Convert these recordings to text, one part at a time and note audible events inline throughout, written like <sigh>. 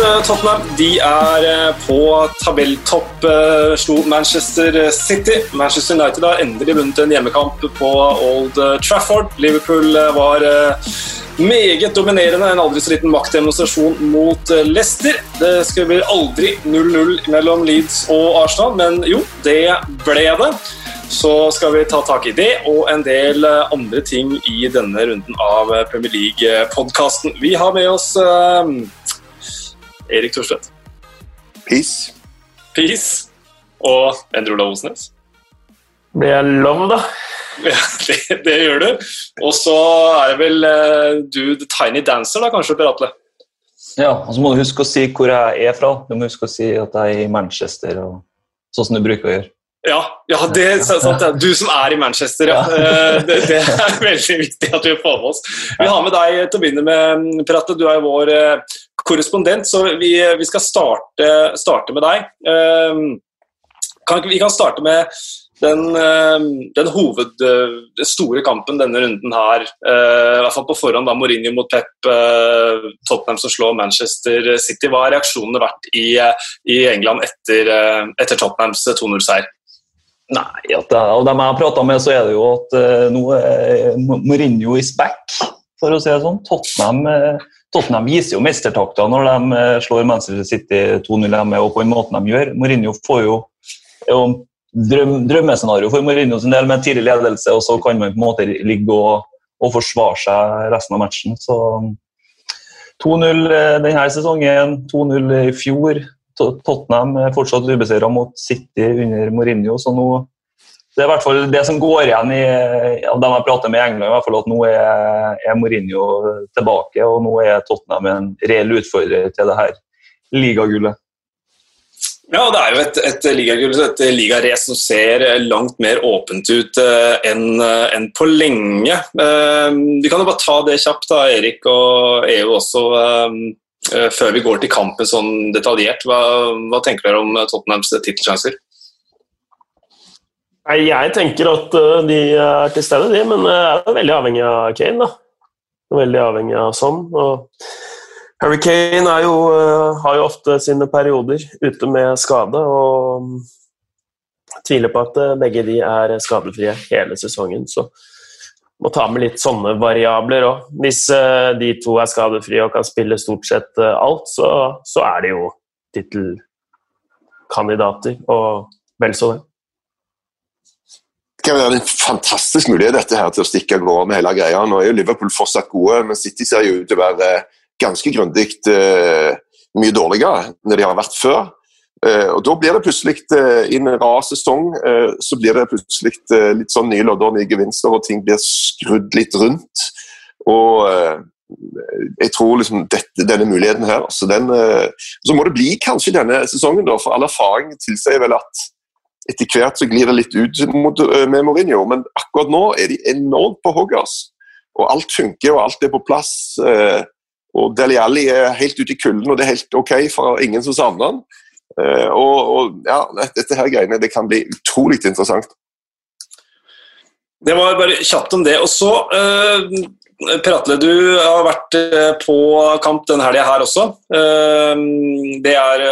Liverpools Tottenham de er på tabelltopp. Slo Manchester City. Manchester United har endelig vunnet en hjemmekamp på Old Trafford. Liverpool var meget dominerende. En aldri så liten maktdemonstrasjon mot Leicester. Det skulle bli aldri 0-0 mellom Leeds og Arsenal, men jo, det ble det så skal vi ta tak i det og en del eh, andre ting i denne runden av eh, Premier League-podkasten. Vi har med oss Erik Thorstvedt. Peace. Peace. Og Endre Olav Osnes. Blir jeg lam, da? <laughs> Ja, det, det, gjør du. Og så er det vel uh, du The Tiny Dancer, da, kanskje, Per Atle? Ja, og så må du huske å si hvor jeg er fra. Du må huske å si at jeg er i Manchester, og sånn som du bruker å gjøre. Ja, ja, det sant. Du som er i Manchester, ja. Eh, <laughs> det, det, er veldig viktig at vi får med oss. Vi har med deg til å begynne med, Per Atle. Du er jo vår eh, korrespondent, så vi, vi skal starte, starte, med deg. Eh, kan, vi kan starte med den, den hoved, den store kampen denne runden her. I hvert fall på forhånd, da Mourinho mot Pep, Tottenham som slår Manchester City. Hva har reaksjonene vært i, i England etter, etter Tottenhams 2-0-seier? Nei, at, av dem jeg har prata med, så er det jo at uh, nå er Mourinho is back, for å si det sånn. Tottenham, uh, Tottenham viser jo mestertakter når de uh, slår Manchester City 2-0 hjemme, og på den måten de gjør. Mourinho får jo, jo drøm, drømmescenario for Mourinho sin del med tidlig ledelse, og så kan man på en måte ligge og, og forsvare seg resten av matchen. Så 2-0 denne sesongen, 2-0 i fjor. Tottenham fortsatt ubeseira mot City under Mourinho. så nå det er i hvert fall det som går igjen i av dem jeg prater med i England, i hvert fall at nå er, er Mourinho tilbake, og nå er Tottenham en reell utfordrer til det her ligagullet. Ja, det er jo et, et ligagull, et ligarace som ser langt mer åpent ut uh, enn uh, en på lenge. Uh, vi kan jo bare ta det kjapt, da, Erik og EU også. Uh, før vi går til kampen sånn detaljert, hva, hva tenker dere om Tottenhams tittelsjanser? Jeg tenker at eh, de er til stede, de, men jeg er veldig avhengig av Kane. da. Veldig avhengig av sånn. Og Harry Kane jo, eh, har jo ofte sine perioder ute med skade, og jeg tviler på at begge de er skadefrie hele sesongen. så må ta med litt sånne variabler òg. Hvis de to er skadefrie og kan spille stort sett alt, så, så, er de jo tittelkandidater, og vel så det. Kan være en fantastisk mulighet dette her til å stikke av gårde med hele greia. Nå er jo Liverpool fortsatt gode, men City ser jo ut til å være ganske grundig uh, mye dårligere enn de har vært før. Uh, og Da blir det plutselig uh, i en rar sesong så blir det plutselig litt sånn nye lodder nye gevinster, og ting blir skrudd litt rundt. Og jeg tror liksom dette, denne muligheten her så, den, så må det bli kanskje denne sesongen, da, for all erfaring tilsier vel at etter hvert så glir det litt ut mot, med Mourinho, men akkurat nå er de enormt på hoggers. Og alt funker, og alt er på plass. og Deli Alli er helt ute i kulden, og det er helt OK for ingen som savner han. Eh, og, og, ja, dette her greiene det kan bli utrolig interessant. Det var bare kjapt om det. Og så, uh, Per Atle, du har vært uh, på kamp denne helga her også. Uh, det er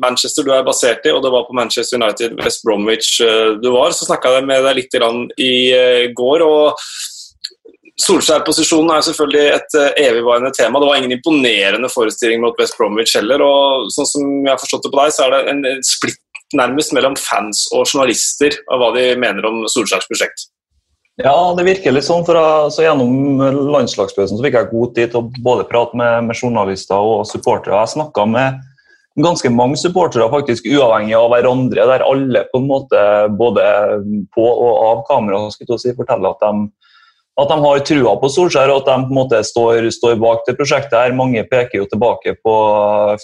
Manchester du er basert i, og det var på Manchester United, West Bromwich du var. Så snakka jeg med deg litt i går. og Solskjær-posisjonen er selvfølgelig et evigvarende tema. Det var ingen imponerende forestilling mot West Bromwich heller. og sånn som jeg har forstått det på deg, så er det en splitt nærmest mellom fans og journalister av hva de mener om Solskjærs prosjekt. Ja, det virker litt sånn. for altså, Gjennom landslagspausen fikk jeg god tid til å både prate med, med journalister og supportere. Jeg snakka med ganske mange supportere, faktisk uavhengig av hverandre, der alle på en måte både på og av kamera skulle si, forteller at de at de har trua på Solskjær og at de på en måte står, står bak det prosjektet. her. Mange peker jo tilbake på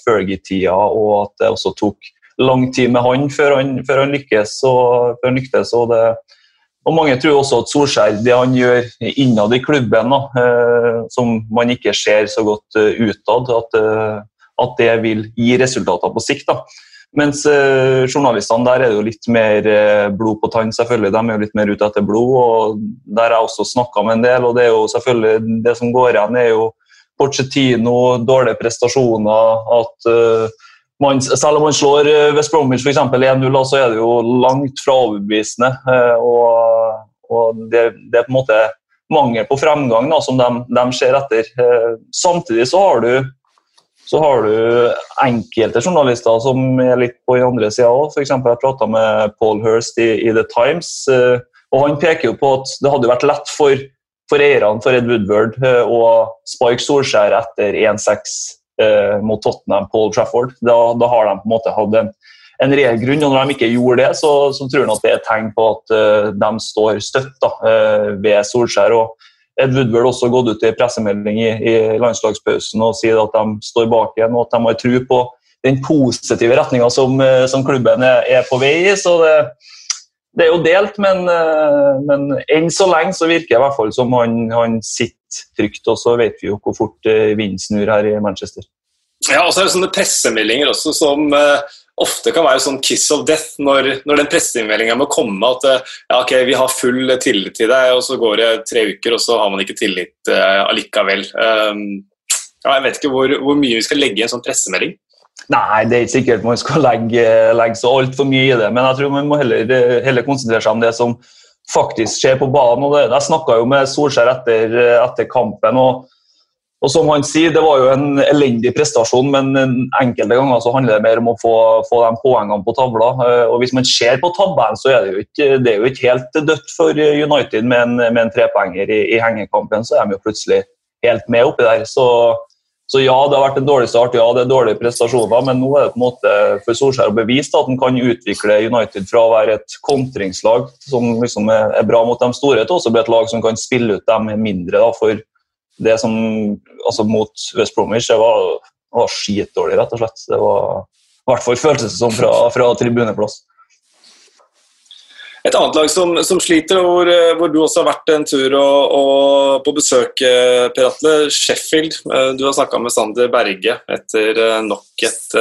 Fergie-tida og at det også tok lang tid med han før han, før han lykkes. Og, før han lyktes, og, det, og mange tror også at Solskjær, det han gjør innad i klubben, eh, som man ikke ser så godt uh, utad, uh, at, det vil gi resultater på sikt. da. Mens eh, journalistene der er det jo litt mer eh, blod på tann, selvfølgelig. De er jo litt mer ute etter blod. og Der har jeg også snakka med en del. og Det er jo selvfølgelig det som går igjen, er jo Porcetino, dårlige prestasjoner. at uh, man, Selv om man slår West Bromwich 1-0, så er det jo langt fra overbevisende. Uh, og, og det, det, er på en måte mangel på fremgang da, som de, de ser etter. Uh, samtidig så har du så har du enkelte journalister som er litt på den andre sida òg. F.eks. jeg prata med Paul Hirst i, i, The Times. og Han peker jo på at det hadde vært lett for for eierne for Ed Woodward å Spike Solskjær etter 1-6 eh, mot Tottenham Paul Trafford. Da, da, har de på en måte hatt en, en reell grunn. og Når de ikke gjorde det, så, så tror jeg at det er et tegn på at eh, de står støtt da, uh, ved Solskjær. og Ed Woodward også gått ut i pressemelding i, i landslagspausen og sier at de står bak igjen og at de har tro på den positive retninga som, som, klubben er, er, på vei i. så det det er jo delt, men, eh, men, enn så lenge så virker det i hvert fall som han, han sitter trygt. Og så vet vi jo hvor fort eh, vinden snur her i Manchester. Ja, og så er det sånne pressemeldinger også som uh, ofte kan være sånn kiss of death når, når den pressemeldinga må komme at uh, ja, ok, vi har full tillit til deg, og så går det tre uker, og så har man ikke tillit uh, allikevel. Um, ja, jeg vet ikke hvor, hvor, mye vi skal legge i en sånn pressemelding. Nei, det er ikke sikkert man skal legge, legge så altfor mye i det. Men jeg tror man må heller, heller, konsentrere seg om det som faktisk skjer på banen. og det, Jeg snakka jo med Solskjær etter, etter kampen. og, og som han sier, Det var jo en elendig prestasjon, men enkelte ganger så handler det mer om å få, få de poengene på tavla. og Hvis man ser på tabellen, så er det jo ikke, det jo ikke helt dødt for United med en, med en trepoenger i, i hengekampen. Så er de jo plutselig helt med oppi der. så så ja, det har vært en dårlig start, ja, det er dårlige prestasjoner, men nå er det på en måte for Solskjær å bevise at han kan utvikle United fra å være et kontringslag som liksom er bra mot de store, til også bli et lag som kan spille ut dem mindre. Da, for det som altså mot West Bromwich det var, var skitdårlig, rett og slett. Det var i hvert fall føltes som fra, fra tribuneplass. Et annet lag som, som sliter, hvor, eh, hvor, du også har vært en tur og, og på besøk, eh, Per Atle. Sheffield. Eh, du har snakka med Sander Berge etter nok et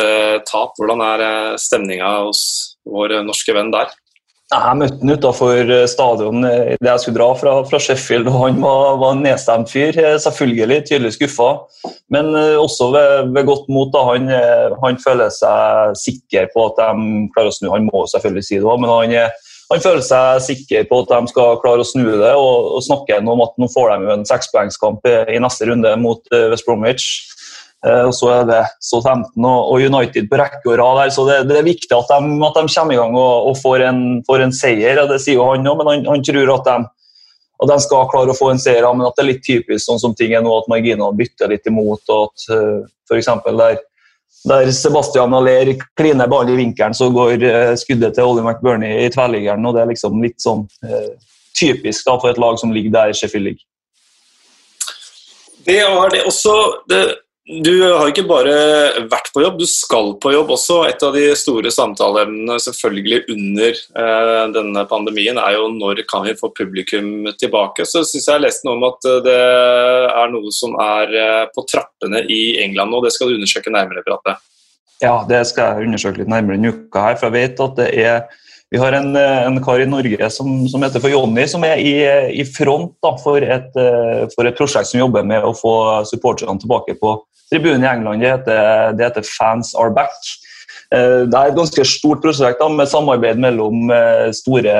tap. Hvordan er stemninga hos vår norske venn der? Jeg møtte han utafor stadion idet jeg skulle dra fra, fra, Sheffield, og han var, var en nedstemt fyr. Selvfølgelig tydelig skuffa, men også ved, ved godt mot. Da. Han, han, føler seg sikker på at de klarer å snu. Han må selvfølgelig si det men han er han føler seg sikker på at de skal klare å snu det, og, og snakker om at nå får de en sekspoengskamp i, i neste runde mot uh, West Bromwich. Uh, og Så er det Southampton og, United på rekke og rad. der, så det, det, er viktig at de, at de kommer i gang og, og får, en, får, en, seier. Det sier jo han òg, men han, han, tror at de, at de skal klare å få en seier. Men at det er litt typisk sånn som ting er nå, at marginene bytter litt imot. og at uh, for der der Sebastian Aller kliner ballen i vinkelen, så går uh, skuddet til Ollie McBurney i tverrliggeren. og Det er liksom litt sånn eh, typisk da, for et lag som ligger der Sheffield ligger. Det var det også det, Du har ikke bare vært på jobb, du skal på jobb også. Et av de store samtaleemnene selvfølgelig under eh, denne pandemien er jo når kan vi få publikum tilbake. Så syns jeg jeg leste noe om at det er noe som er eh, på trappene i England nå. Det skal du undersøke nærmere. Prate. Ja, det skal jeg undersøke litt nærmere denne uka her. For jeg vet at det er vi har en, en, kar i Norge som, som, heter for Jonny, som er i, i front da, for, et, eh, for, et, prosjekt som jobber med å få supporterne tilbake på tribunen i England. Det heter, det heter, Fans Are Back. Eh, det er et ganske stort prosjekt da, med samarbeid mellom eh, store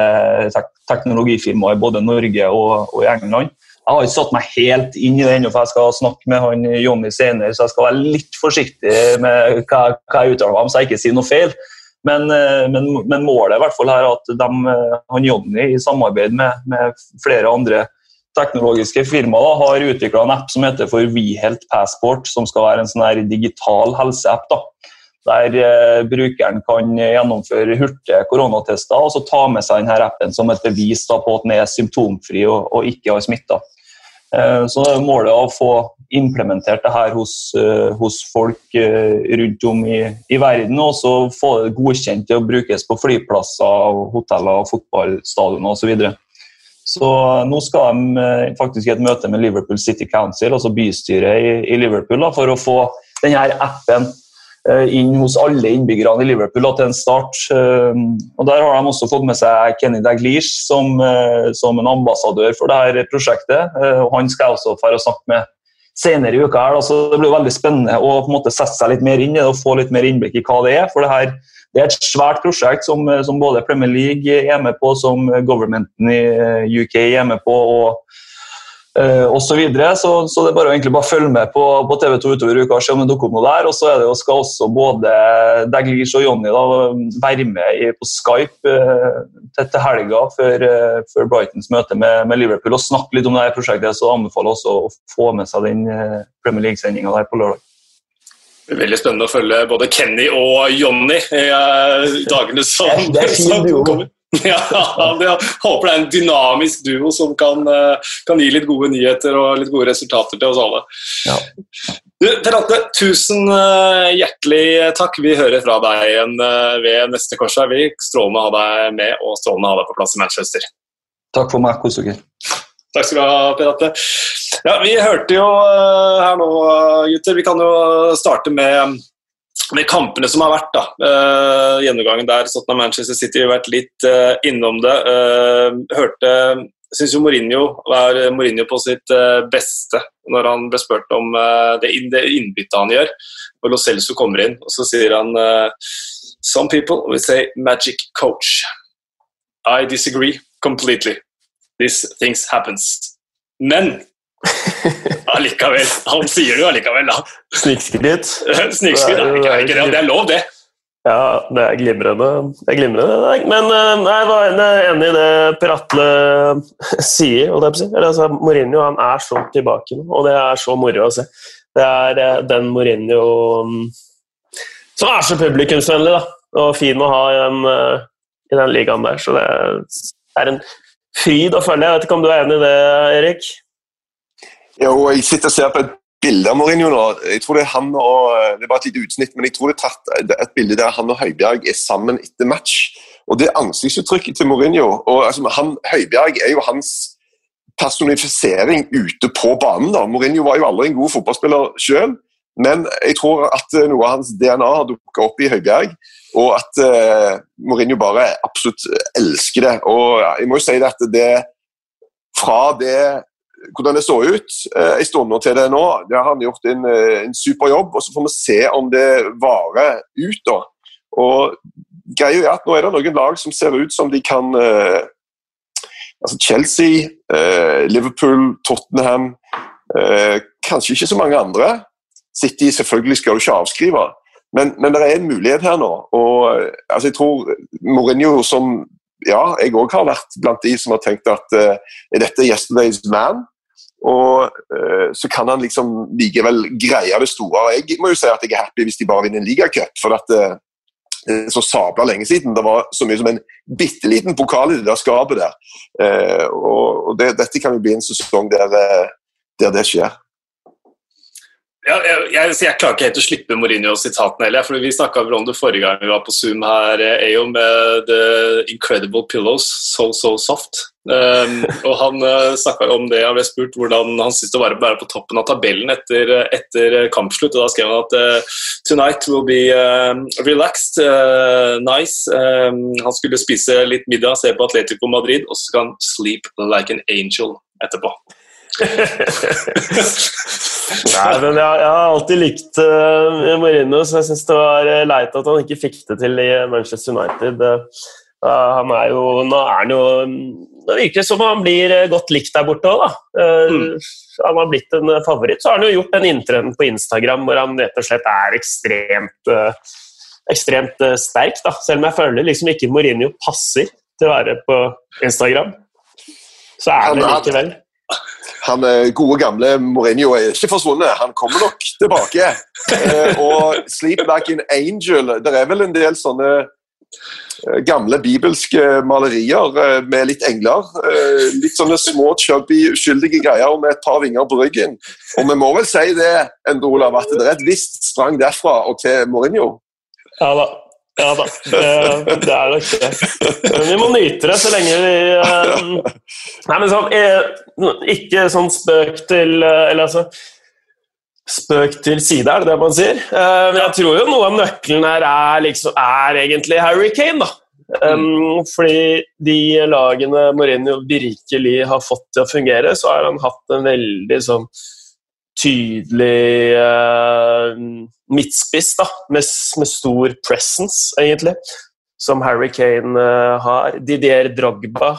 teknologifirmaer i både Norge og, og, i England. Jeg har ikke satt meg helt inn i det ennå, for jeg skal snakke med han Jonny senere, så jeg skal være litt forsiktig med hva, hva jeg uttaler om, så jeg ikke sier noe feil. Men, eh, men, men, målet i hvert fall er at de, han Jonny i samarbeid med, med flere andre teknologiske firmaer har utvikla en app som heter for WeHealth Passport, som skal være en sånn digital helseapp. da, Der eh, brukeren kan gjennomføre hurtige koronatester og så ta med seg denne appen som et bevis da, på at den er symptomfri og, og ikke har smitta. Eh, så det er målet å få implementert det her hos, eh, hos folk eh, rundt om i, i, verden, og så få det godkjent til å brukes på flyplasser, hoteller, fotballstadioner osv. Så, nå skal de eh, faktisk i et møte med Liverpool City Council, altså bystyret i, Liverpool, da, for å få denne appen eh, inn hos alle innbyggerne i Liverpool da, til en start. Eh, og Der har de også fått med seg Kenny Daglish som, som en ambassadør for dette prosjektet. og Han skal jeg også få snakke med senere i uka. her, da, så Det blir veldig spennende å på en måte sette seg litt mer inn i det og få litt mer innblikk i hva det er. for det her det er et svært prosjekt som, som både Premier League er med på, som governmenten i UK er med på. og Uh, og så, videre, så, så det er bare egentlig bare følge med på, på TV 2 utover uka og se om det dukker opp noe der. Og så det skal også både Daglish og Jonny være med i, på Skype uh, til, helga før, før, Brightons møte med, med, Liverpool og snakke litt om det her prosjektet. Så jeg anbefaler også å få med seg den Premier League-sendinga der på lørdag. Veldig spennende å følge både Kenny og Jonny i dagene som, det er, <laughs> det er kommer. Ja, jeg håper det er en dynamisk duo som kan, eh, kan, gi litt gode nyheter og litt gode resultater til oss alle. Ja. Du, Terate, tusen eh, hjertelig takk. Vi hører fra deg igjen eh, ved neste korsvei. Strålende å ha deg med, og strålende å ha deg på plass i Manchester. Takk for meg. Kos dere. Takk skal du ha, Terate. Ja, vi hørte jo her nå, gutter. Vi kan jo starte med de kampene som har vært, da, uh, gjennomgangen der, Sotna Manchester City har vært litt uh, innom det. Hørte syns jo Mourinho var Mourinho på sitt beste når han ble spurt om det, det innbyttet han gjør. Og Lo Celso kommer inn, og så sier han Some people will say magic coach. I disagree completely. These things happens. Men Allikevel. Han sier det jo allikevel, da. Snikskritt. <laughs> Snikskritt er ikke, ikke det. Det er lov, det. Ja, det er glimrende. Det er glimrende. Men eh, nei, jeg var enig i det Per Atle <laughs> sier. Og det er, altså, Mourinho han er så tilbake nå, og det er så moro å se. Det er eh, den Mourinho mm, som er så publikumsvennlig da, og fin å ha i den, eh, i den ligaen der. Så det er en fryd å følge. Jeg vet ikke om du er enig i det, Erik? Jo, jeg sitter og ser på et bilde av Mourinho nå. Jeg tror Det er han og, det er bare et lite utsnitt, men jeg tror det er tatt et bilde der han og Høibjerg er sammen etter match. Og Det ansiktsuttrykket til Mourinho og altså, han, Høibjerg er jo hans personifisering ute på banen. da. Mourinho var jo aldri en god fotballspiller sjøl, men jeg tror at noe av hans DNA har dukka opp i Høibjerg. Og at uh, Mourinho bare absolutt elsker det. Og jeg må jo si det at det fra det hvordan det så ut uh, en stund til det nå. Det har han gjort en, eh, en super jobb, og så får vi se om det varer ut. da. Og greia er at Nå er det noen lag som ser ut som de kan uh, altså Chelsea, Liverpool, Tottenham Kanskje ikke så mange andre. City selvfølgelig skal du ikke avskrive, men, men det er en mulighet her nå. og altså Jeg tror Mourinho som ja, jeg òg har vært blant de som har tenkt at uh, er dette yesterday's man? Og uh, så kan han liksom likevel greie det store. Jeg må jo si at jeg er happy hvis de bare vinner en ligacup. For at uh, så sabla lenge siden. Det var så mye som en bitte liten pokal i det der skapet der. Og, og det, dette kan jo bli en sesong der, der det skjer. Ja, jeg, jeg, jeg, klarer ikke helt å slippe Mourinho-sitatene heller. for Vi snakka om det forrige gang vi var på Zoom her, er jo med The Incredible Pillows, So So Soft. Um, <laughs> og Han uh, om det, han ble spurt hvordan han syntes det var å være på toppen av tabellen etter, etter kampslutt. og Da skrev han at uh, tonight will be uh, relaxed, uh, nice. Um, han skulle spise litt middag, se på Atletico Madrid, og så skal han sleep like an angel etterpå. <laughs> Nei, men jeg, jeg, har alltid likt uh, Mourinho, så jeg syns det var uh, leit at han ikke fikk det til i Manchester United. Uh, han er jo Nå er han jo Det virker som han blir godt likt der borte òg, da. Mm. Han har blitt en favoritt. Så har han jo gjort den inntreden på Instagram hvor han rett og slett er ekstremt ekstremt sterk, da. Selv om jeg føler liksom ikke Mourinho passer til å være på Instagram. Så er han det likevel han eh, gode, gamle Mourinho er ikke forsvunnet. Han kommer nok tilbake. Eh, og 'Sleep Like an Angel' Det er vel en del sånne eh, gamle bibelske malerier med litt engler. Litt sånne små, chubby, uskyldige greier med et par vinger på ryggen. Og vi må vel si det, Endre Olav, at det er et visst sprang derfra og til Mourinho. Ja da. Ja da, det, det er nok det. Men vi må nyte det så lenge vi uh, Nei, men sånn eh, Ikke sånn spøk til Eller altså Spøk til side, er det det man sier? Men jeg tror jo noe av nøkkelen her er, liksom, er egentlig Harry Kane, da. Um, fordi de lagene Mourinho virkelig har fått til å fungere, så har han hatt en veldig sånn tydelig uh, midtspiss da, med, med, stor presence, egentlig, som Harry Kane uh, har. Didier Drogba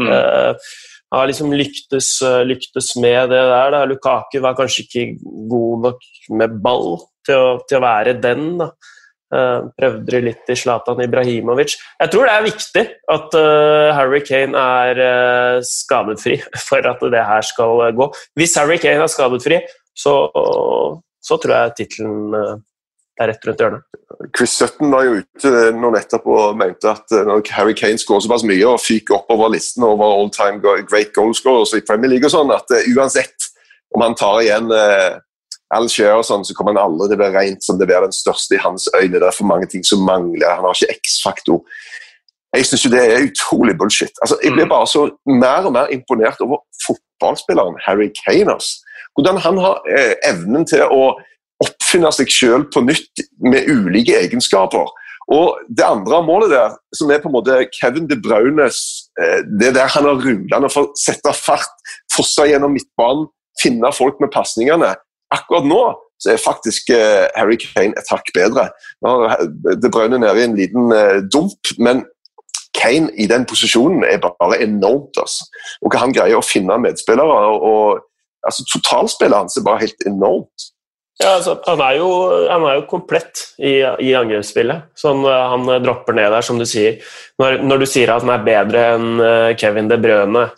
mm. uh, har liksom lyktes, lyktes, med det der. Da. Lukaku var kanskje ikke god nok med ball til å, til å være den. da. Uh, prøvde det litt i Zlatan Ibrahimovic. Jeg tror det er viktig at uh, Harry Kane er uh, skadefri <laughs> for at det her skal gå. Hvis Harry Kane er skadefri, så, så tror jeg tittelen er rett rundt hjørnet. Chris Sutton var jo ute nå nettopp og mente at når Harry Kane skårer såpass mye og fyker oppover listen over all time great goalscorers i Premier League og sånn, at uansett om han tar igjen Alger og sånn, så kommer han aldri til å være rent som det være den største i hans øyne. Det er for mange ting som mangler. Han har ikke X-faktor. Jeg syns det er utrolig bullshit. Altså, jeg blir mm. bare så mer og mer imponert over fotballspilleren Harry Kaners. Hvordan han har eh, evnen til å oppfinne seg selv på nytt med ulike egenskaper. Og Det andre målet der, som er på en måte Kevin De Braunes eh, Det der han har rullende for å sette fart, fosse gjennom midtbanen, finne folk med pasningene akkurat nå så er faktisk uh, Harry Kane et hakk bedre. Nå Det Brønne nede i en liten uh, dump, men Kane i den posisjonen er bare enormt. Altså. Og hva han greier å finne medspillere. og, og altså Totalspillet hans er bare helt enormt. Ja, altså, han, er jo, han, er jo, komplett i, i angrepsspillet. Sånn, uh, han dropper ned der, som du sier. Når, når, du sier at han er bedre enn Kevin De Brøne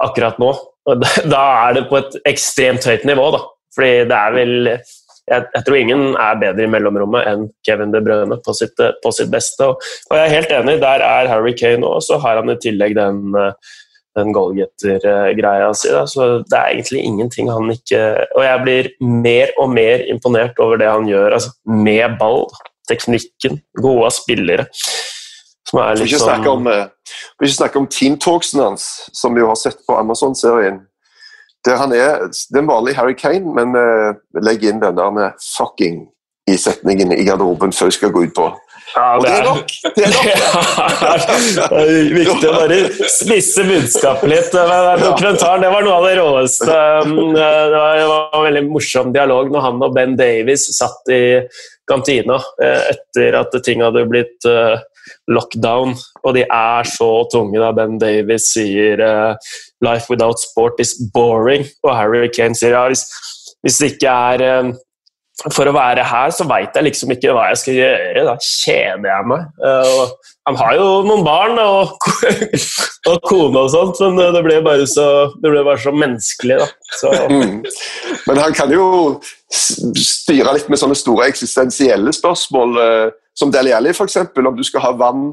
akkurat nå, <laughs> da er det på et ekstremt høyt nivå. da. Fordi det er vel jeg, jeg, tror ingen er bedre i mellomrommet enn Kevin De Bruyne på sitt, på sitt beste. Og, og, jeg er helt enig, der er Harry Kane òg, så har han i tillegg den, den goalgetter-greia si. Da. Så det er egentlig ingenting han ikke Og jeg blir mer og mer imponert over det han gjør altså, med ball. Teknikken, gode spillere. Som er litt sånn Vi skal ikke snakke om teamtalksen hans, som vi jo har sett på Amazon-serien der han er, Det er en vanlig Harry Kane, men vi legg inn den der med 'fucking' i setningen i garderoben før vi skal gå ut på. Ja, det, er, nok! Det er nok. <laughs> det er viktig å bare spisse budskapet litt. Dokumentaren det var noe av det råeste. Um, det var, en veldig morsom dialog når han og Ben Davies satt i kantina eh, etter at ting hadde blitt eh, lockdown, og de er så tunge da Ben Davies sier uh, 'Life without sport is boring', og Harry Kane sier ja, hvis, hvis det ikke er um, for å være her, så veit jeg liksom ikke hva jeg skal gjøre. Da kjeder jeg meg. Uh, han har jo noen barn og, <laughs> og kone og sånt, men det ble bare så, ble bare så menneskelig. Så. Mm. Men han kan jo styre litt med sånne store eksistensielle spørsmål, som Deli Alli f.eks. Om du skal ha vann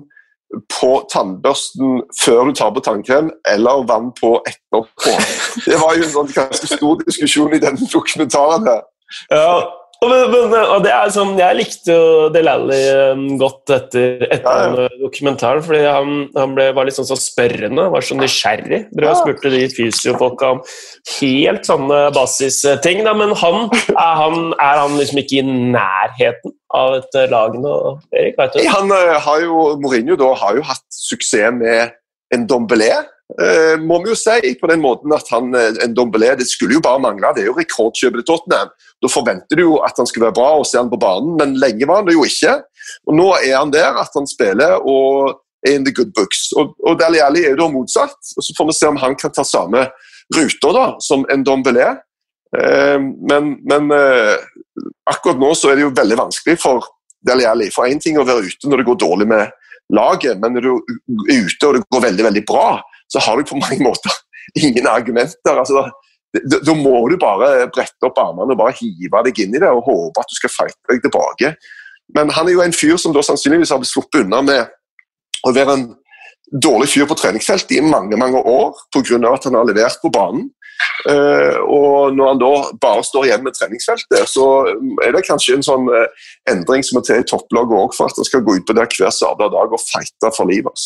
på tannbørsten før du tar på tannkrem, eller vann på etterpå. <laughs> Det var jo en sånn ganske stor diskusjon i den dokumentaren. her. Ja, men, men, og det er sånn, Jeg likte jo Delally um, godt etter, etter ja, ja. dokumentaren, fordi han, han ble, var litt sånn så spørrende, var så nysgjerrig. Dere ja. spurte de fysiofolka om helt sånne basisting, men han er, han er, han liksom ikke i nærheten av et lag nå, Erik? Vet du? Han uh, har jo, Mourinho da, har jo hatt suksess med en Dombelé Uh, må vi jo si, på den måten at han, eh, en Dombelé, Det skulle jo bare mangle. Det er jo rekordkjøpet til Tottenham. Da forventer du jo at han skal være bra og se han på banen, men lenge var han det jo ikke. Og Nå er han der, at han spiller og er in the good books. Og, og Dali Ali er jo da motsatt. og Så får vi se om han kan ta samme ruter da, som en Dombelé. Eh, men, men eh, akkurat nå så er det jo veldig vanskelig for Dali Ali. For én ting å være ute når det går dårlig med laget, men når du er ute og det går veldig, veldig bra, så har du på mange måter ingen argumenter. altså da, da må du bare brette opp armene og bare hive deg inn i det og håpe at du skal fighte deg tilbake. Men han er jo en fyr som da sannsynligvis har blitt sluppet unna med å være en dårlig fyr på treningsfeltet i mange mange år pga. at han har levert på banen. Uh, og når han da bare står igjen med treningsfeltet, så er det kanskje en sånn uh, endring som må til i topplaget òg for at han skal gå ut på det hver sabla dag og fighte for livet.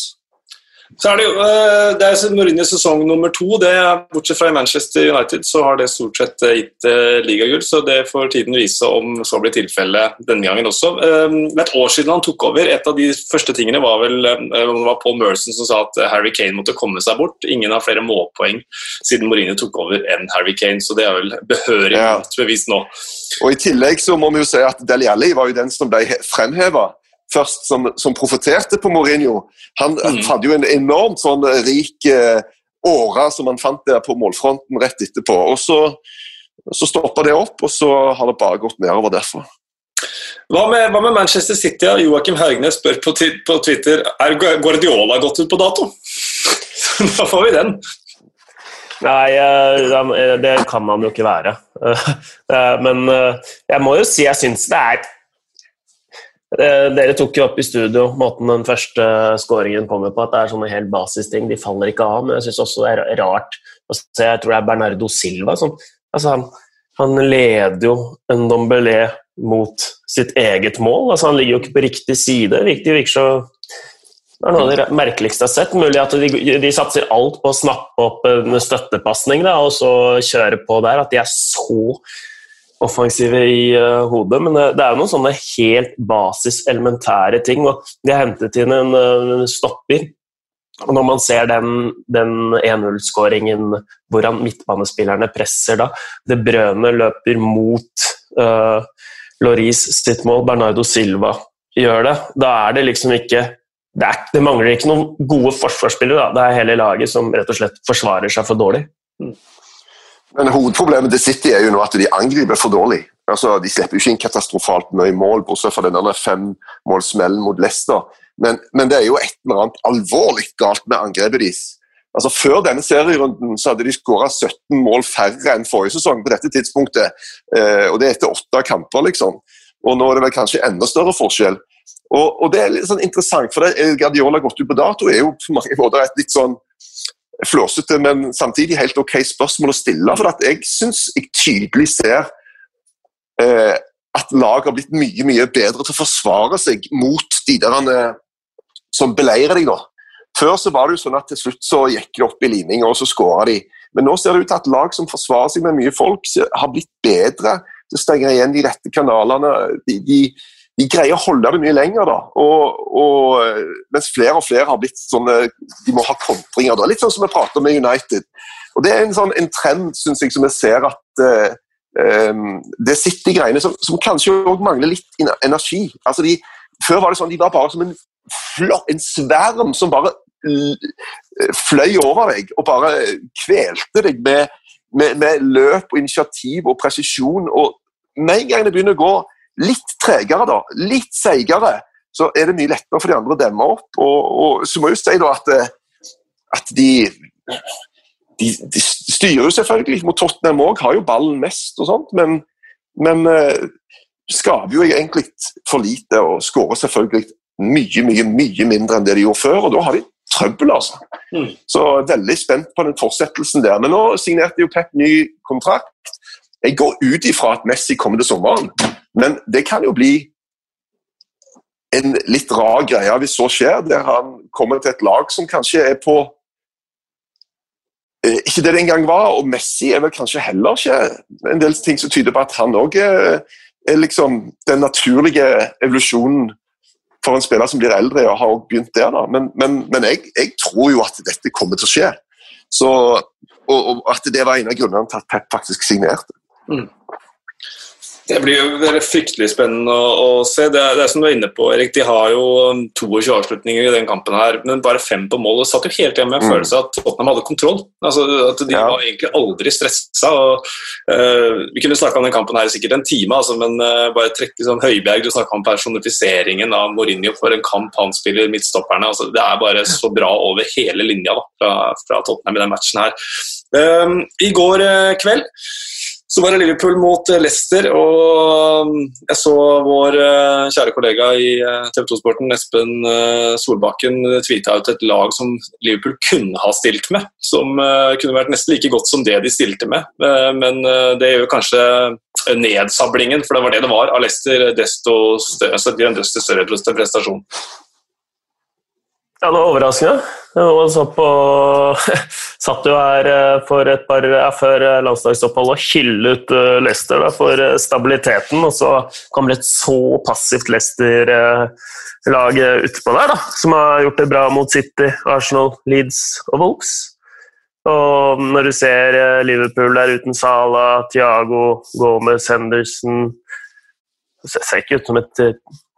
Så er det jo eh, det er Mourinho sesong nummer to. Det, bortsett fra i Manchester United så har det stort sett eh, gitt uh, ligagull, så det får tiden vise om så blir tilfellet denne gangen også. Um, et år siden han tok over, et av de første tingene var vel det var Paul Merson som sa at Harry Kane måtte komme seg bort. Ingen har flere målpoeng siden Mourinho tok over enn Harry Kane, så det er vel behørig ja. bevist nå. Og I tillegg så må vi jo si at Deli Alli var jo den som ble fremheva først som, som profeterte på Mourinho. Han mm. hadde jo en enormt sånn rik eh, åre som han fant der på målfronten rett etterpå. Og så, så stoppa det opp, og så har det bare gått nedover derfra. Hva med, hva med, Manchester City? Joakim Haugnes spør på, på, Twitter er Guardiola gått ut på dato. <laughs> da får vi den. Nei, eh, det kan man jo ikke være. <laughs> Eh, men eh, jeg må jo si jeg syns det er Eh, dere tok jo opp i studio måten den første skåringen kommer på, at det er sånne helt basisting. De faller ikke av, men jeg syns også det er rart å se Jeg tror det er Bernardo Silva som altså han, han, leder jo en Dombelé mot sitt eget mål. altså Han ligger jo ikke på riktig side. Det virker så det er noe av det merkeligste jeg har sett. Mulig at de, de satser alt på å snappe opp en støttepasning og så kjøre på der. At de er så offensive i uh, hodet, men det, det er jo noen sånne helt basis, elementære ting. og De har hentet inn en uh, stopper. og Når man ser den, den 1-0-skåringen hvordan midtbanespillerne presser da, Det Brøne løper mot uh, Loris sitt mål, Bernardo Silva gjør det. Da er det liksom ikke det, er, det mangler ikke noen gode forsvarsspillere. Da. Det er hele laget som rett og slett forsvarer seg for dårlig. Mm. Men hovedproblemet til City er jo nå at de angriper for dårlig. Altså, De slipper jo ikke inn katastrofalt mye mål, bortsett fra den femmålsmellen mot Leicester. Men, men, det er jo et eller annet alvorlig galt med angrepet deres. Altså, Før denne serierunden så hadde de skåra 17 mål færre enn forrige sesong på dette tidspunktet. Eh, og det er etter åtte kamper, liksom. Og nå er det vel kanskje enda større forskjell. Og, og det er litt sånn interessant, for det Guardiola gått ut på dato er jo på mange måter et litt sånn flåsete, men samtidig helt ok spørsmål å stille. For jeg syns jeg tydelig ser eh, at lag har blitt mye mye bedre til å forsvare seg mot de der eh, som beleirer deg. nå. Før så var det jo sånn at til slutt så gikk det opp i lininga, og så skåra de. Men nå ser det ut til at lag som forsvarer seg med mye folk, har blitt bedre til å stenge igjen de rette kanalene. De, de, de greier å holde det mye lenger. da, og, og, Mens flere og flere har blitt sånne De må ha kontringer. da, Litt sånn som vi prater med United. og Det er en, sånn, en trend synes jeg, som vi ser at uh, um, det sitter i greiene som, som kanskje òg mangler litt energi. altså de, Før var det sånn de var bare som en, flott, en sverm som bare fløy over deg og bare kvelte deg med, med, med løp og initiativ og presisjon. og Med en gang det begynner å gå litt tregere, da, litt seigere, så er det mye lettere for de andre å demme opp. Og, og så må jeg jo si da at, eh, at de, de, de styrer jo selvfølgelig mot Tottenham òg, har jo ballen mest og sånt, men, men uh, skaper jo egentlig for lite og skårer selvfølgelig mye, mye, mye mindre enn det de gjorde før. og da har de trøbbel, altså. Mm. Så veldig spent på den fortsettelsen der. Men nå signerte jo Pep ny kontrakt. Jeg går ut ifra at Messi kommer til sommeren. Men det kan jo bli en litt rar greie hvis så skjer, der han kommer til et lag som kanskje er på eh, ikke det det engang var, og Messi er vel kanskje heller ikke en del ting som tyder på at han òg er, liksom den naturlige evolusjonen for en spiller som blir eldre og har begynt der. da. Men, men, men jeg, jeg, tror jo at dette kommer til å skje. Så, og, og, at det var en av grunnene til at Pep faktisk signerte. Mm. Det blir jo fryktelig spennende å, å se. Det er, det er, som du er inne på, Erik. De har jo 22 avslutninger i den kampen, her, men bare fem på mål. Det satt jo helt igjen med en mm. følelse av at Tottenham hadde kontroll. Altså, at De ja. var egentlig aldri stressa. Og, uh, vi kunne snakka om den kampen her i sikkert en time, altså, men uh, bare trekke sånn Høibjerg, du snakka om personifiseringen av Mourinho for en kamp han spiller midtstopperne. Altså, det er bare så bra over hele linja da, fra, fra Tottenham i den matchen her. Um, I går uh, kveld så var det Liverpool mot eh, Leicester, og um, jeg så vår eh, kjære kollega i eh, TV 2-sporten, Espen Solbakken, tweeta ut et lag som Liverpool kunne ha stilt med. Som kunne vært nesten like godt som det de stilte med. Men det gjør kanskje nedsablingen, for det var det det var, av Leicester, desto større, altså, desto større prestasjon. Ja, det var overraskende. Man så på <laughs> Satt jo her eh, for et par før eh, landslagsoppholdet og hyllet uh, Leicester for stabiliteten, og så kommer et så passivt Leicester-lag utpå der, da, som har gjort det bra mot City, Arsenal, Leeds og Wolves. Og når du ser Liverpool der uten Sala, Thiago, Gomez, Henderson Det ser ikke ut som et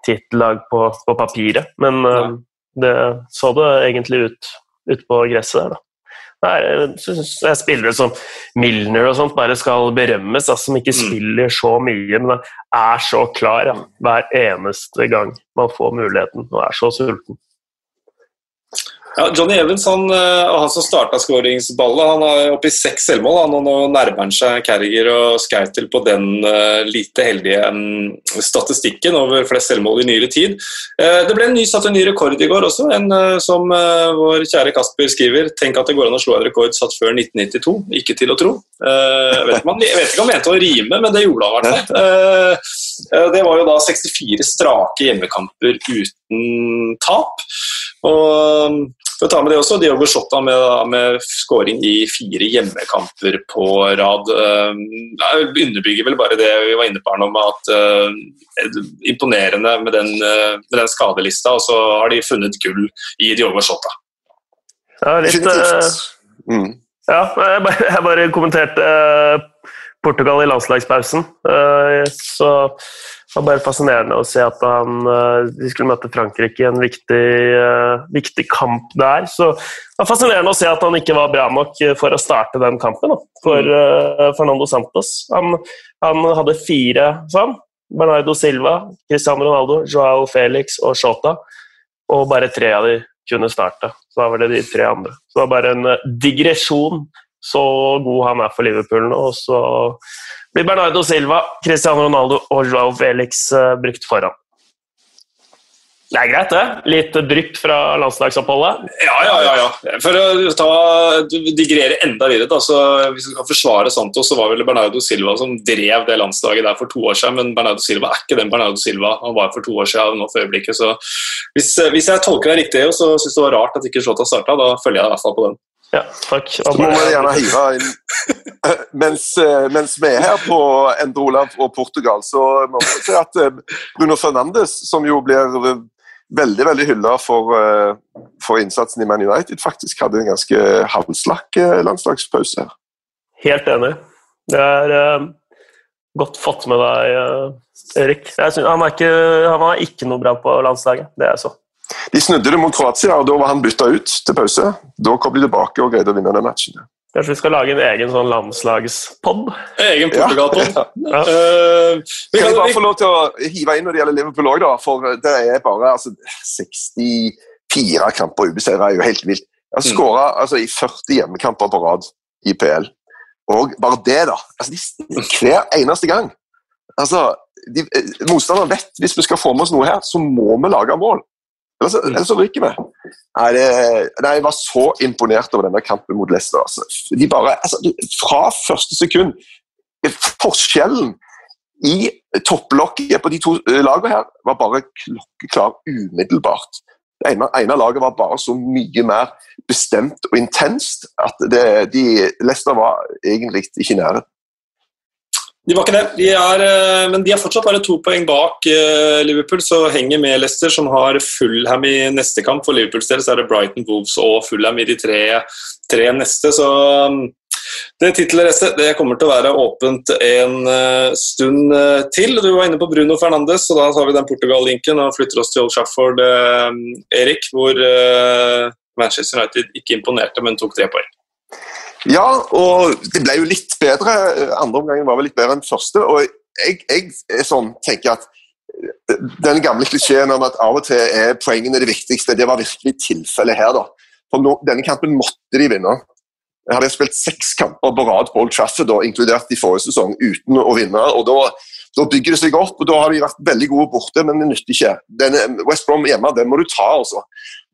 tittellag på, på papiret, men ja. Det så det egentlig ut ute på gresset der, da. Jeg syns spillere som Milner og sånt bare skal berømmes, altså, som ikke mm. spiller så mye, men er så klar ja, hver eneste gang man får muligheten og er så sulten. Ja, Johnny Evans han, eh, han som starta skåringsballet, han er oppe i seks selvmål. Han, og nå nærmer han seg Carriger og Skautel på den uh, lite heldige um, statistikken over flest selvmål i nyere tid. Uh, det ble en ny, satt en ny rekord i går også, en uh, som vår kjære Kasper skriver. Tenk at det går an å slå en rekord satt før 1992. Ikke til å tro. Jeg vet, man, jeg, vet, ikke om han mente å rime, men det gjorde han i hvert fall. Det var jo da 64 strake hjemmekamper uten tap. Og for å ta med det også, Diogo Shota med, med skåring i fire hjemmekamper på rad. det underbygger vel bare det vi var inne på her nå, med at uh, imponerende med den, uh, med den, skadelista, og så har de funnet gull i Diogo Shota. Ja, litt mm. Ja, jeg bare, <laughs> jeg bare kommenterte Portugal i landslagspausen. Så det var bare fascinerende å se at han, eh, de skulle møte Frankrike i en viktig, uh, viktig, kamp der. Så det var fascinerende å se at han ikke var bra nok for å starte den kampen da, for uh, Fernando Santos. Han, han, hadde fire sånn. Bernardo Silva, Cristiano Ronaldo, Joao Felix og Shota. Og bare tre av de kunne starte. Så da var det de tre andre. Så det var bare en digresjon. Så god han er for Liverpool nå. Og så blir Bernardo Silva, Cristiano Ronaldo og Joao Felix uh, brukt foran. Det er greit, det. Litt drypp fra landslagsoppholdet. Ja, ja, ja. ja. For å ta, digrere enda videre, da, så hvis vi skal forsvare Santos, så var vel Bernardo Silva som drev det landslaget der for to år siden. Men Bernardo Silva er ikke den Bernardo Silva han var for to år siden. nå for øyeblikket. Så hvis, hvis jeg tolker deg riktig, og syns det var rart at ikke Shota starta, da følger jeg i hvert fall på den. Ja, takk. Så må vi gjerne hive inn <laughs> mens, eh, mens, vi er her på Endre Olav og Portugal, så må vi si at eh, Bruno Fernandes, som jo blir veldig veldig hylla for, eh, for, innsatsen i Man United, faktisk hadde en ganske halvslakk landslagspause. Helt enig. Det er uh, godt fått med deg, uh, Erik. Synes, han, er ikke, han var ikke noe bra på landslaget, det er så. De snudde det mot Kroatia, og da var han bytta ut til pause. Da kom de tilbake og greide å vinne den matchen. Kanskje vi skal lage en egen sånn landslagspod? Egen Portugal-pod. <laughs> Ja, ja. uh, kan jeg bare få lov til å hive inn når det gjelder Liverpool òg, for det er bare altså, 64 kamper ubeseira er jo helt vilt. Jeg har skåra mm. altså, i 40 hjemmekamper på rad i PL. Og bare det, da. Altså, de, hver eneste gang. Altså, de, eh, Motstanderen vet hvis vi skal få med oss noe her, så må vi lage mål. Ellers, så ryker vi. Nei, det, nei, Jeg var så imponert over denne kampen mot Leicester. Altså. De bare, altså, fra første sekund Forskjellen i topplokket på de to eh, lagene her var bare klokkeklar umiddelbart. Det ene, ene, laget var bare så mye mer bestemt og intenst at det, de, Leicester var egentlig ikke nære. De var ikke det, de er, eh, men de er fortsatt bare to poeng bak eh, Liverpool, så henger med Leicester, som har Fullham i neste kamp. For Liverpools del så er det Brighton, Wolves og Fullham i de tre, tre neste. Så um, det tittelrestet det kommer til å være åpent en uh, stund til. Du var inne på Bruno Fernandes, så da tar vi den Portugal-linken og flytter oss til Old Trafford, uh, Erik, hvor Manchester United ikke imponerte, men tok tre poeng. Ja, og det ble jo litt bedre. Andre omgangen var vel litt bedre enn første. Og jeg, jeg sånn, tenker at den gamle klisjeen om at av og til er poengene det viktigste, det var virkelig tilfellet her. da. For nå, Denne kampen måtte de vinne. Jeg hadde spilt seks kamper på rad på Old Trafford, da, inkludert i forrige sesong, uten å vinne. og da, da bygger det seg opp, og da har de vært veldig gode borte, men det nytter ikke. Denne West Brom hjemme, den må du ta, altså.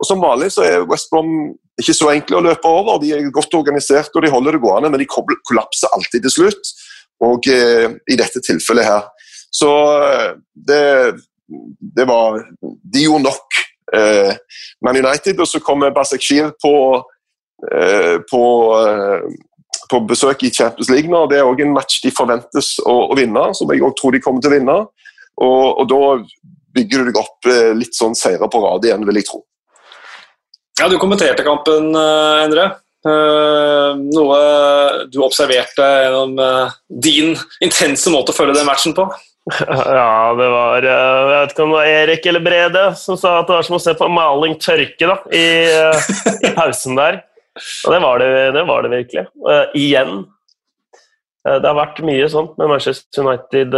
Og Som vanlig så er West Brom ikke så enkle å løpe over. De er godt organisert og de holder det gående, men de kollapser alltid til slutt. Og eh, i dette tilfellet her. Så eh, det, det var De gjorde nok eh, Man United, og så kommer Basakshir på, eh, på, eh, på besøk i Champions League nå. Det er òg en match de forventes å, å vinne, som jeg òg tror de kommer til å vinne. Og, og da bygger du deg opp eh, litt sånn seire på rad igjen, vil jeg tro. Ja, Du kommenterte kampen, eh, Endre. Uh, noe du observerte gjennom din intense måte å følge den matchen på? <laughs> Ja, det var Jeg vet ikke om det var Erik eller Brede som sa at det var som å se på maling tørke da, i, i pausen der. Og det var det, det, var det virkelig. Uh, igjen. det har vært mye sånt med Manchester United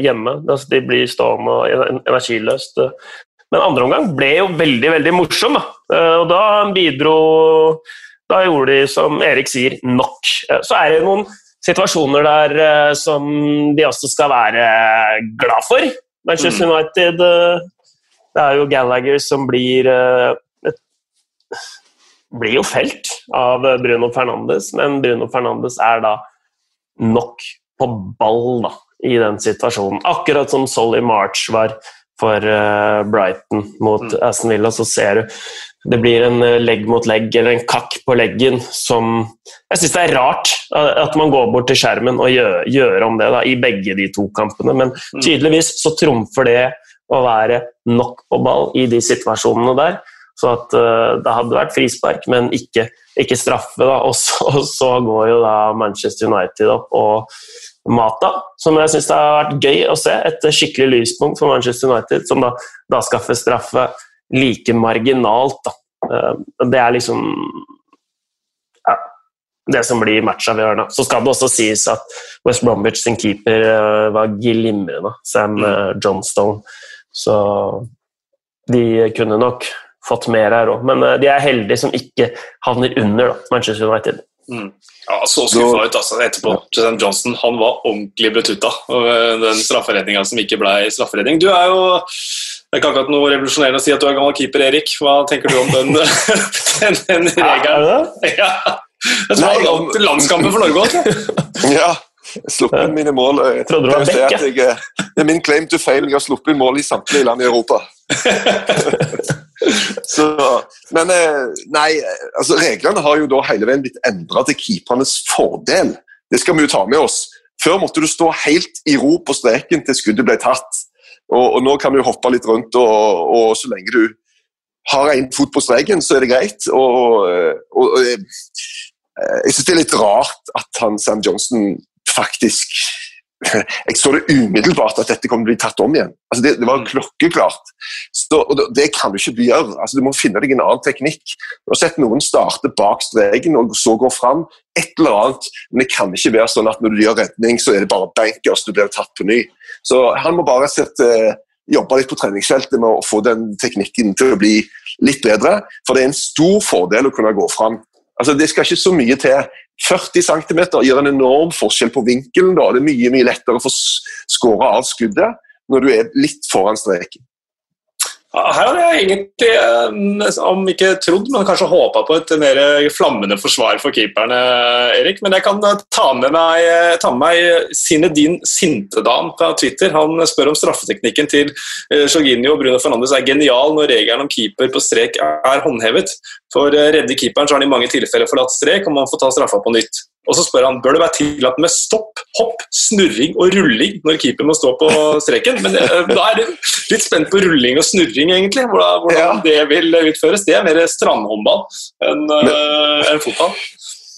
hjemme. Altså, de blir stående og energiløst. Men andre omgang ble jo veldig veldig morsom. Da. Og da bidro Da gjorde de, som Erik sier, nok. Så er det noen situasjoner der som de også skal være glad for. Manchester mm. United Det er jo Gallagher som blir blir jo felt av Bruno Fernandes, men Bruno Fernandes er da nok på ball da, i den situasjonen. Akkurat som Solly March var for uh, Brighton mot mm. Aston Villa, så ser du det blir en uh, legg mot legg, eller en kakk på leggen, som Jeg syns det er rart at man går bort til skjermen og gjør, gjør om det da, i begge de to kampene, men mm. tydeligvis så trumfer det å være nok på ball i de situasjonene der. Så at uh, det hadde vært frispark, men ikke, ikke straffe. Da. Og så, og så, går jo da Manchester United opp og Mata, som jeg syns har vært gøy å se. Et skikkelig lyspunkt for Manchester United, som da, da skaffer straffe like marginalt. Da. Uh, det er liksom ja, det som blir matchavgjørende. Så skal det også sies at West Bromwich sin keeper eh, var glimrende, Sam mm. Johnstone. Så de kunne nok fått mer her òg, men de er heldige som ikke havner under da, Manchester United. Mm. Ja, Så skuffa ut altså, etterpå. Justin Johnson han var ordentlig betutta over den strafferedninga som ikke ble strafferedning. Du er jo det er ikke akkurat noe revolusjonerende å si at du er gammel keeper, Erik. Hva tenker du om den, <laughs> den, den regelen? Ja, det var landskampen for Norge òg. <laughs> Ja. Sluppet inn mine mål. Jeg trodde du var back, Det er min claim to fame. Jeg har sluppet inn mål i samtlige land i Europa. <laughs> <laughs> Så, men eh, nei, altså reglene har jo da hele veien blitt endra til keepernes fordel. Det skal vi jo ta med oss. Før måtte du stå helt i ro på streken til skuddet ble tatt. Og, og nå kan du hoppe litt rundt, og, og så lenge du har én fot på streken, så er det greit. Og, og jeg, jeg syns det er litt rart at han Sam Johnson faktisk <laughs> jeg så det umiddelbart at dette kommer til å bli tatt om igjen. Altså det, det, var mm. klokkeklart. Så, det, det, kan du ikke gjøre. Altså du må finne deg en annen teknikk. Du har sett noen starte bak streken og så gå fram. Et eller annet. Men det kan ikke være sånn at når du gjør redning, så er det bare bankers, du blir tatt på ny. Så han må bare sette, jobbe litt på treningsfeltet med å få den teknikken til å bli litt bedre. For det er en stor fordel å kunne gå fram. Altså, det skal ikke så mye til. 40 cm gjør en enorm forskjell på vinkelen. Da. Det er mye mye lettere å få skåra av skuddet når du er litt foran streken. Her hadde jeg egentlig, eh, om ikke trodd, men kanskje håpa på et mer flammende forsvar for keeperne, Erik. Men jeg kan eh, ta med meg, eh, ta med meg Sinedin Sintedam fra Twitter. Han spør om straffeteknikken til Jorginho og Bruno Fernandes er genial når regelen om keeper på strek er håndhevet. For redde keeperen så har han i mange tilfeller forlatt strek, og man får ta straffa på nytt. Og så spør han bør det være tillatt med stopp, hopp, snurring og rulling når keeper må stå på streken. Men eh, da er du litt spent på rulling og snurring, egentlig. Hvordan, hvordan ja. det vil utføres. Det er mer strandhåndball enn uh, en fotball.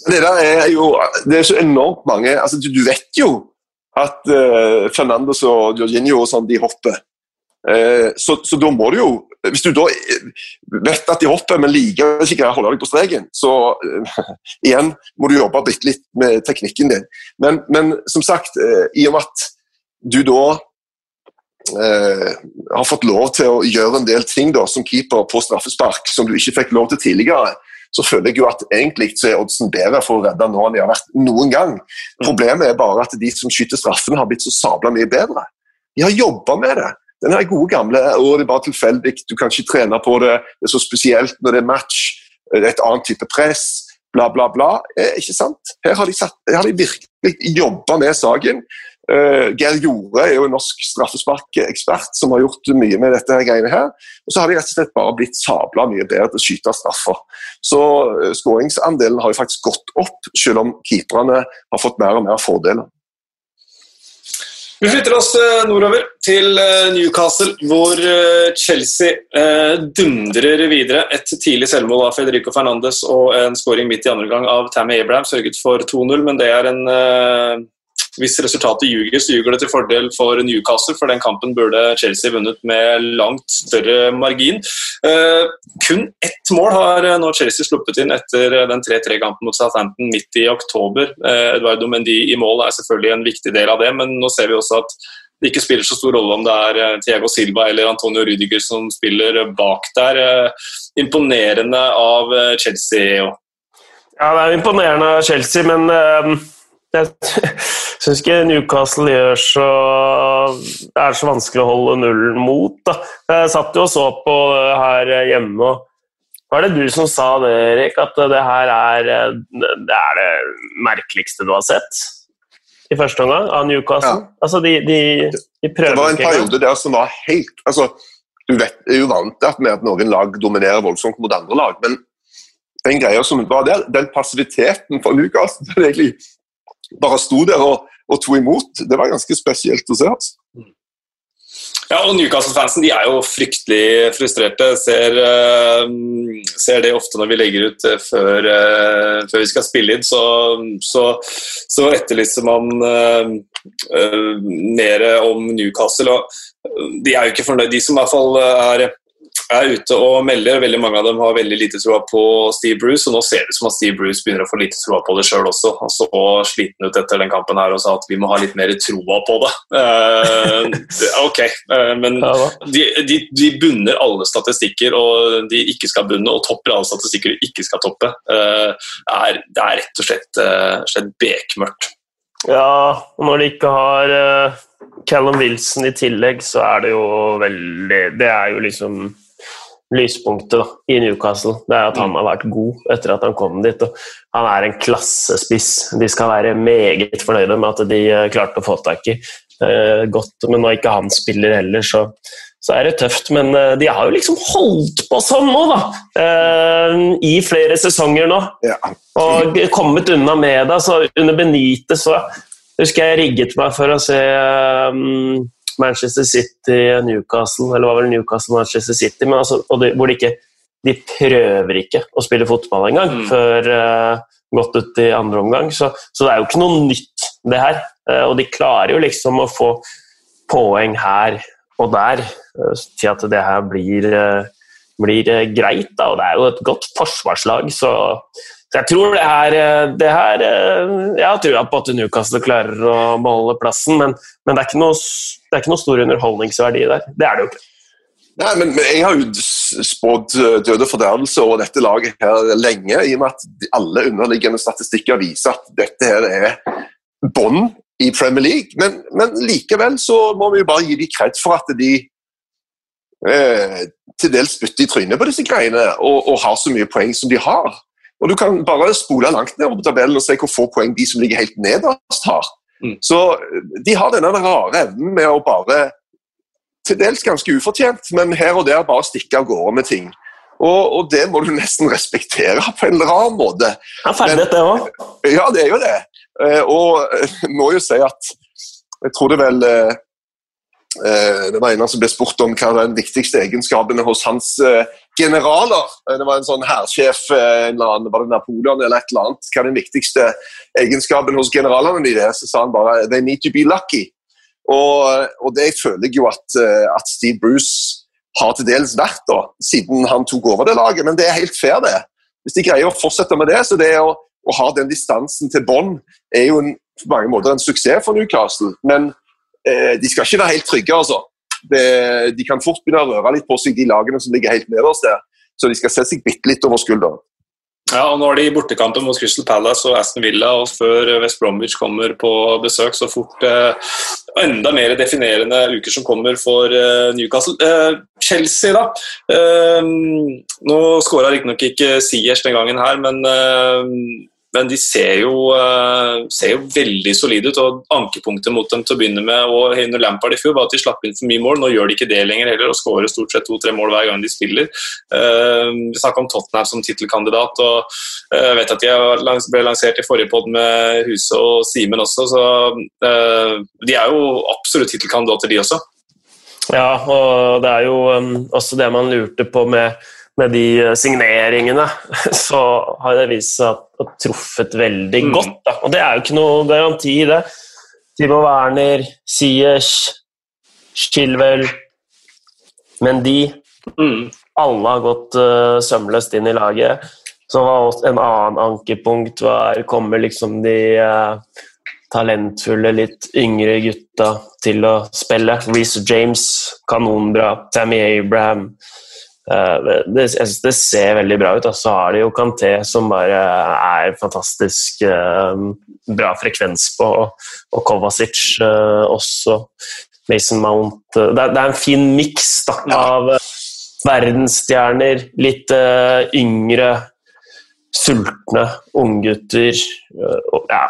Det der er jo Det er så enormt mange altså Du, du vet jo at uh, Fernandes og Jorginho og sånn, de hopper. Uh, så, så da må du jo hvis du da eh, vet at de hopper, men likevel ikke greier å holde deg på streken, så uh, <laughs> igjen må du jobbe bitte litt med teknikken din. Men, men som sagt, uh, i og med at du da uh, har fått lov til å gjøre en del ting da, som keeper på straffespark som du ikke fikk lov til tidligere, så føler jeg jo at egentlig så er oddsen bedre for å redde nå enn de har vært noen gang. Mm. Problemet er bare at de som skyter straffene, har blitt så sabla mye bedre. De har jobba med det. Den her gode gamle og det er bare tilfeldig, du kan ikke trene på det, det er så spesielt når det er match, det er et annet type press, bla, bla, bla. Eh, ikke sant? Her har de, satt, her har de virkelig jobba med saken. Uh, Geir Jorde er jo en norsk straffesparkekspert som har gjort mye med dette her greiene her. Og så har de rett og slett bare blitt sabla mye bedre til å skyte straffer. Så uh, skåringsandelen har jo faktisk gått opp, selv om keeperne har fått mer og mer fordeler. Vi flytter oss eh, nordover til Newcastle, hvor Chelsea dundrer videre. Et tidlig selvmål av Federico Fernandes og en skåring midt i andre gang av Tammy Abraham sørget for 2-0, men det er en hvis resultatet ljuger, så ljuger det til fordel for Newcastle, for den kampen burde Chelsea vunnet med langt større margin. Uh, kun ett mål har nå Chelsea sluppet inn etter den 3-3-kampen mot Southampton midt i oktober. Eduardo Mendy i mål er selvfølgelig en viktig del av det, men nå ser vi også at det ikke spiller så stor rolle om det er Tiago Silva eller Antonio Rudiger som spiller bak der. Imponerende av Chelsea. Ja, det er imponerende av Chelsea, men jeg syns ikke Newcastle gjør så er så vanskelig å holde nullen mot. Da. Jeg satt jo og så på her hjemme. og Var det du som sa det, Erik, at det her er det, er det merkeligste du har sett? I første omgang av Newcastle? Ja. Altså, de, de, de prøver Det var en periode der som var helt altså, Du vet, er jo vant med at noen lag dominerer voldsomt mot andre lag, men den greia som var der, den passiviteten for Newcastle den egentlig bare sto der og, og tok imot. Det var ganske spesielt å se. altså. Ja, og Newcastle-fansen de er jo fryktelig frustrerte. Ser, uh, ser det ofte når vi legger ut uh, før, uh, før, vi skal spille inn. Så, så, så etterlyser man mer om Newcastle. og De er jo ikke fornøyd. De som i hvert fall er er ute og melder. Veldig mange av dem har veldig lite troa på Steve Bruce, og nå ser det ut som at Steve Bruce begynner å få lite troa på det sjøl også. Han så sliten ut etter den kampen her og sa at vi må ha litt mer troa på det. Uh, <laughs> ok, uh, men de, de, de, bunner alle statistikker, og de ikke skal bunne, og topper alle statistikker de ikke skal toppe. Uh, er, det er rett og slett, slett bekmørkt. Ja, og når de ikke har Callum Wilson i tillegg, så er det jo veldig Det er jo liksom lyspunktet i Newcastle. Det er at han mm. har vært god etter at han kom dit. og Han er en klassespiss. De skal være meget fornøyde med at de eh, klarte å få tak i eh, godt. Men når ikke han spiller heller, så, så, er det tøft. Men eh, de har jo liksom holdt på sånn nå, da! Eh, I flere sesonger nå. Ja. Og kommet unna med det. Så under Benite så husker jeg rigget meg for å se um, Manchester City, Newcastle Eller var vel Newcastle Manchester City, men altså, de, hvor de ikke de prøver ikke å spille fotball engang mm. før uh, gått ut i andre omgang. Så, så, det er jo ikke noe nytt, det her. Uh, og de klarer jo liksom å få poeng her og der uh, til at det her blir, blir greit. Da. Og det er jo et godt forsvarslag, så jeg tror det her, eh, det her eh, Jeg har trua på at Newcastle klarer å beholde plassen, men, men det, er noe, det, er ikke noe, stor underholdningsverdi der. Det er det jo ikke. Nei, men Jeg har jo spådd død døde fordervelse over dette laget her lenge, i og med at alle underliggende statistikker viser at dette her er bånn i Premier League. Men, men, likevel så må vi jo bare gi dem kred for at de eh, til dels spytter i trynet på disse greiene og, og har så mye poeng som de har. Og Du kan bare spole langt ned på tabellen og se hvor få poeng de som ligger helt nederst, har. Mm. Så eh, De har denne rare evnen med å bare Til dels ganske ufortjent, men her og der bare stikke av gårde med ting. Og, og, det må du nesten respektere på en rar måte. Han ferdighet, det òg. Ja, det er jo det. Eh, og jeg må jo si at jeg tror det vel det var en som ble spurt om hva var den viktigste egenskapene hos hans eh, generaler. Eh, det var en sånn hærsjef, var det Napoleon eller et eller annet. Hva er den viktigste egenskapen hos generalene deres? Så sa han bare 'they need to be lucky'. Og, og det føler jeg jo at, at, Steve Bruce har til dels vært, da, siden han tok over det laget. Men det er helt fair, det. Hvis de greier å fortsette med det, så det å, å ha den distansen til bånn er jo en, på mange måter en suksess for Newcastle. men Eh, de skal ikke være helt trygge, altså. De kan fort begynne å røre litt på seg, de lagene som ligger helt nederst der. Så de skal se seg bitte litt over skulderen. Ja, og Nå er de i bortekampen mot Crystal Palace og Aston Villa, og før West Bromwich kommer på besøk, så fort eh, enda mer definerende uker som kommer for eh, Newcastle. Eh, Chelsea, da. Eh, nå skåra riktignok ikke Siers den gangen her, men eh, men de ser jo, uh, ser jo, veldig solide ut. og Ankepunktet mot dem til å begynne med og under Lampard i fjor var at de slapp inn for mye mål. Nå gjør de ikke det lenger heller og skårer stort sett to-tre mål hver gang de spiller. Uh, vi snakka om Tottenham som tittelkandidat, og jeg uh, vet at de ble lansert i forrige pod med Huse og Simen også, så de er jo absolutt tittelkandidater, de også. Ja, og det er jo også det man lurte på med med de eh, signeringene, <laughs> så har det vist seg å ha truffet veldig mm. godt. Da. Og det er jo ikke noe garanti i det. Timo Werner, Siers, Chilwell Mendy mm. Alle har gått uh, sømløst inn i laget. Så var også en annen ankepunkt var Kommer liksom de uh, talentfulle, litt yngre gutta til å spille? Reece James, kanonbra. Tammy Abraham. Eh, synes det, ser veldig bra ut. Så har de jo Kanté, som bare er fantastisk uh, bra frekvens på, og Kovacic uh, også. Mason Mount det er, det, er en fin miks av verdensstjerner, litt yngre, sultne unggutter. ja.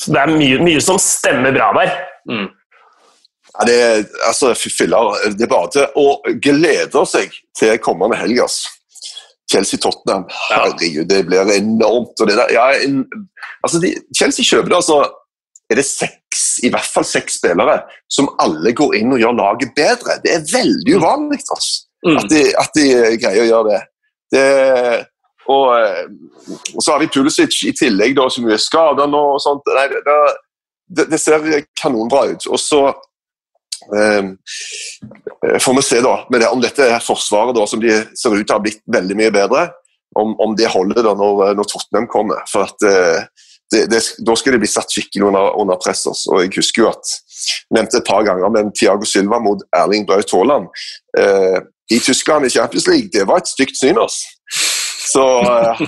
Så det er mye, mye, som stemmer bra der. Mm. Ja, det, er, altså, filler, det er bare til å glede seg til kommende helg. Chelsea-Tottenham. Herregud, det blir enormt. Og Det ja, en, altså de, Chelsea kjøper det, altså er det seks, i hvert fall seks spillere som alle går inn og gjør laget bedre. Det er veldig mm. uvanlig altså, mm. at, de, at, de, greier å gjøre det. det og, og, så har vi Pulisic i tillegg, da, som er skada nå. og sånt. Nei, det, det, ser kanonbra ut. Og så får vi se da, det, om dette forsvaret da, som de ser ut til å ha blitt veldig mye bedre, om, om det holder da når, når Tottenham kommer. For at eh, det, det, Da skal de bli satt skikkelig under, under press. Også. Og Jeg husker jo at jeg nevnte et par ganger men Tiago Silva mot Erling Braut Haaland eh, i Tyskland i Champions League. Det var et stygt syn. Altså. Så, uh,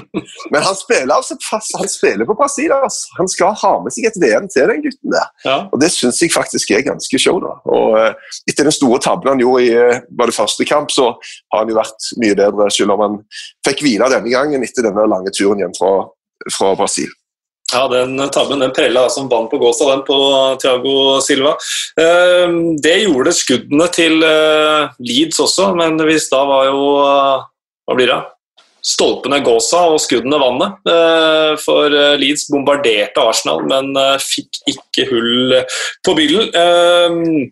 men han spiller, altså, han spiller på Brasil. Altså. Han skal ha med seg et VM til den gutten der. Ja. Og Det syns jeg faktisk er ganske show. da. Og uh, Etter den store tabben han gjorde i bare var det første kamp, så har han jo vært mye bedre, selv om han fikk hvile denne gangen etter denne lange turen hjem fra, fra Brasil. Ja, den tabben den prella som vann på gåsa, den på Thiago Silva. Det gjorde skuddene til Leeds også, men hvis da var jo Hva blir det? Stolpene gåsa og skuddene vannet. Eh, for eh, Leeds bombarderte Arsenal, men eh, fikk ikke hull på byllen.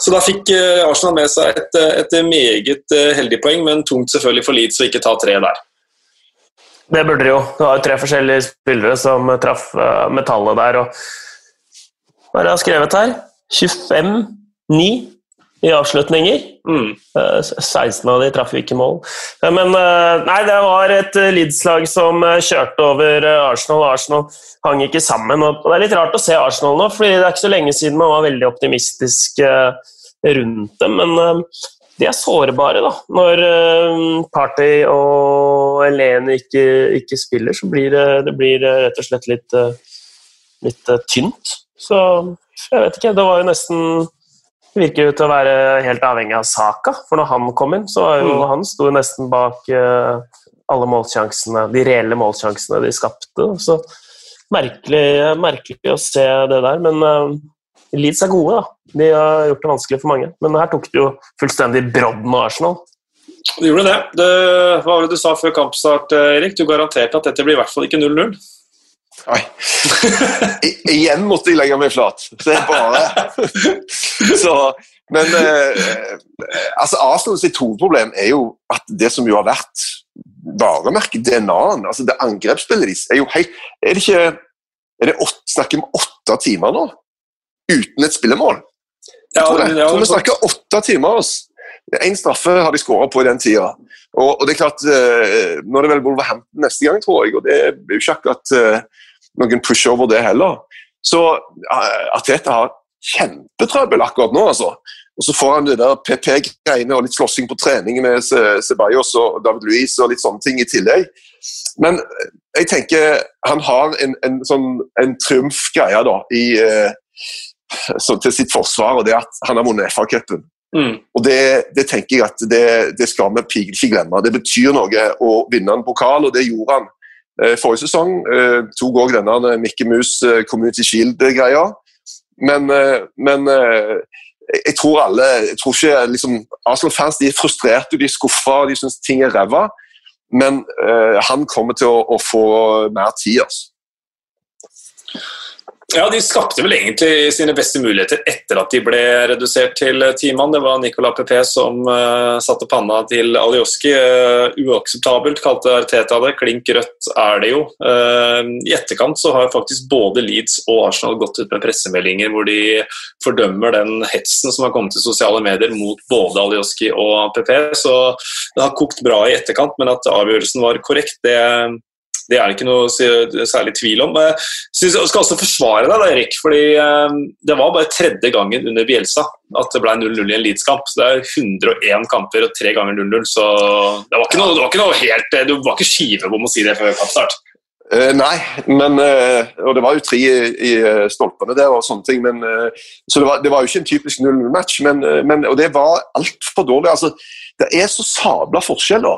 Så da fikk Arsenal med seg et, et meget heldig poeng, men tungt selvfølgelig for Leeds å ikke ta tre der. Det burde de jo. Det var jo tre forskjellige spillere som traff metallet der. og Hva er det jeg skrevet her? 25-9 i avslutninger. Mm. 16 av de traff ikke mål. Eh, men eh, nei, det var et eh, Leeds-lag som kjørte over Arsenal. Arsenal hang ikke sammen. og Det er litt rart å se Arsenal nå, fordi det er ikke så lenge siden man var veldig optimistisk rundt dem. Men de er sårbare, da. Når Party og Elene ikke, ikke spiller, så blir det, det blir rett og slett litt, litt tynt. Så jeg vet ikke. Det var jo nesten det virker jo til å være helt avhengig av Saka, for når han kom inn, så var jo mm. han sto nesten bak uh, alle målsjansene, de reelle målsjansene de skapte. Så merkelig, merkelig å se det der. Men uh, Leeds er gode, da. De har gjort det vanskelig for mange. Men her tok det jo fullstendig brodden av Arsenal. Du gjorde det. det. Hva var det du sa før kampstart, Erik? Du garanterte at dette blir i hvert fall ikke 0-0? Oi. igjen måtte jeg legge meg flat. Det er bare Så, Men eh, altså Arsenal sitt hovedproblem er jo at det som jo har vært varemerket, DNA-en, altså det angrepsspillet deres, er jo helt Er det ikke er det åtte, Snakker vi om åtte timer nå? Uten et spillemål? Jeg tror, det. Jeg tror vi snakker åtte timer. Én straffe har de skåra på i den tida. Og, og, det er klart, eh, Nå er det vel Wolverhampton neste gang, tror jeg. og Det er jo ikke akkurat uh, noen push over det heller. Så Arteta har kjempetrøbbel akkurat nå, altså. Og så får han det der PP-greiene og litt slåssing på trening med Ceballos og David Luiz og litt sånne ting i tillegg. Men eh, jeg tenker han har en, en sånn en triumfgreie da i, så, til sitt forsvar, og det at han har vunnet FA-cupen. Mm. Og det, det, tenker jeg at det, det skal vi ikke glemme. Det betyr noe å vinne en pokal, og det gjorde han Eh, forrige sesong eh, tok òg denne Mikke Mus eh, Community Shield-greia. Men, eh, men eh, jeg tror alle jeg tror ikke liksom, Arsenal-fans de er frustrerte, de er skuffa, de syns ting er ræva. Men uh, han kommer til å, å få mer tid. altså. Ja, De skapte vel egentlig sine beste muligheter etter at de ble redusert til ti. Det var Nicolas Pepé som uh, satte panna til Alioski. Uh, uakseptabelt, kalte Arteta det. Klink rødt er det jo. Uh, I etterkant så har faktisk både Leeds og Arsenal gått ut med pressemeldinger hvor de fordømmer den hetsen som har kommet til sosiale medier mot både Alioski og Pepé. Så det har kokt bra i etterkant, men at avgjørelsen var korrekt, det det er det ikke noe særlig tvil om. Jeg skal også forsvare deg, Erik. fordi eh, Det var bare tredje gangen under Bielsa at det ble 0-0 i en Leeds-kamp. Det er 101 kamper og tre ganger 0-0, så det var noe, det var ikke noe helt Du var ikke skivebom å si det før kampstart. Uh, nei, men uh, og det var jo tre i, i stolpene der og sånne ting. Men, uh, så det var, det var, jo ikke en typisk 0-0-match, men, men, og det var altfor dårlig. altså Det er så sabla forskjell da,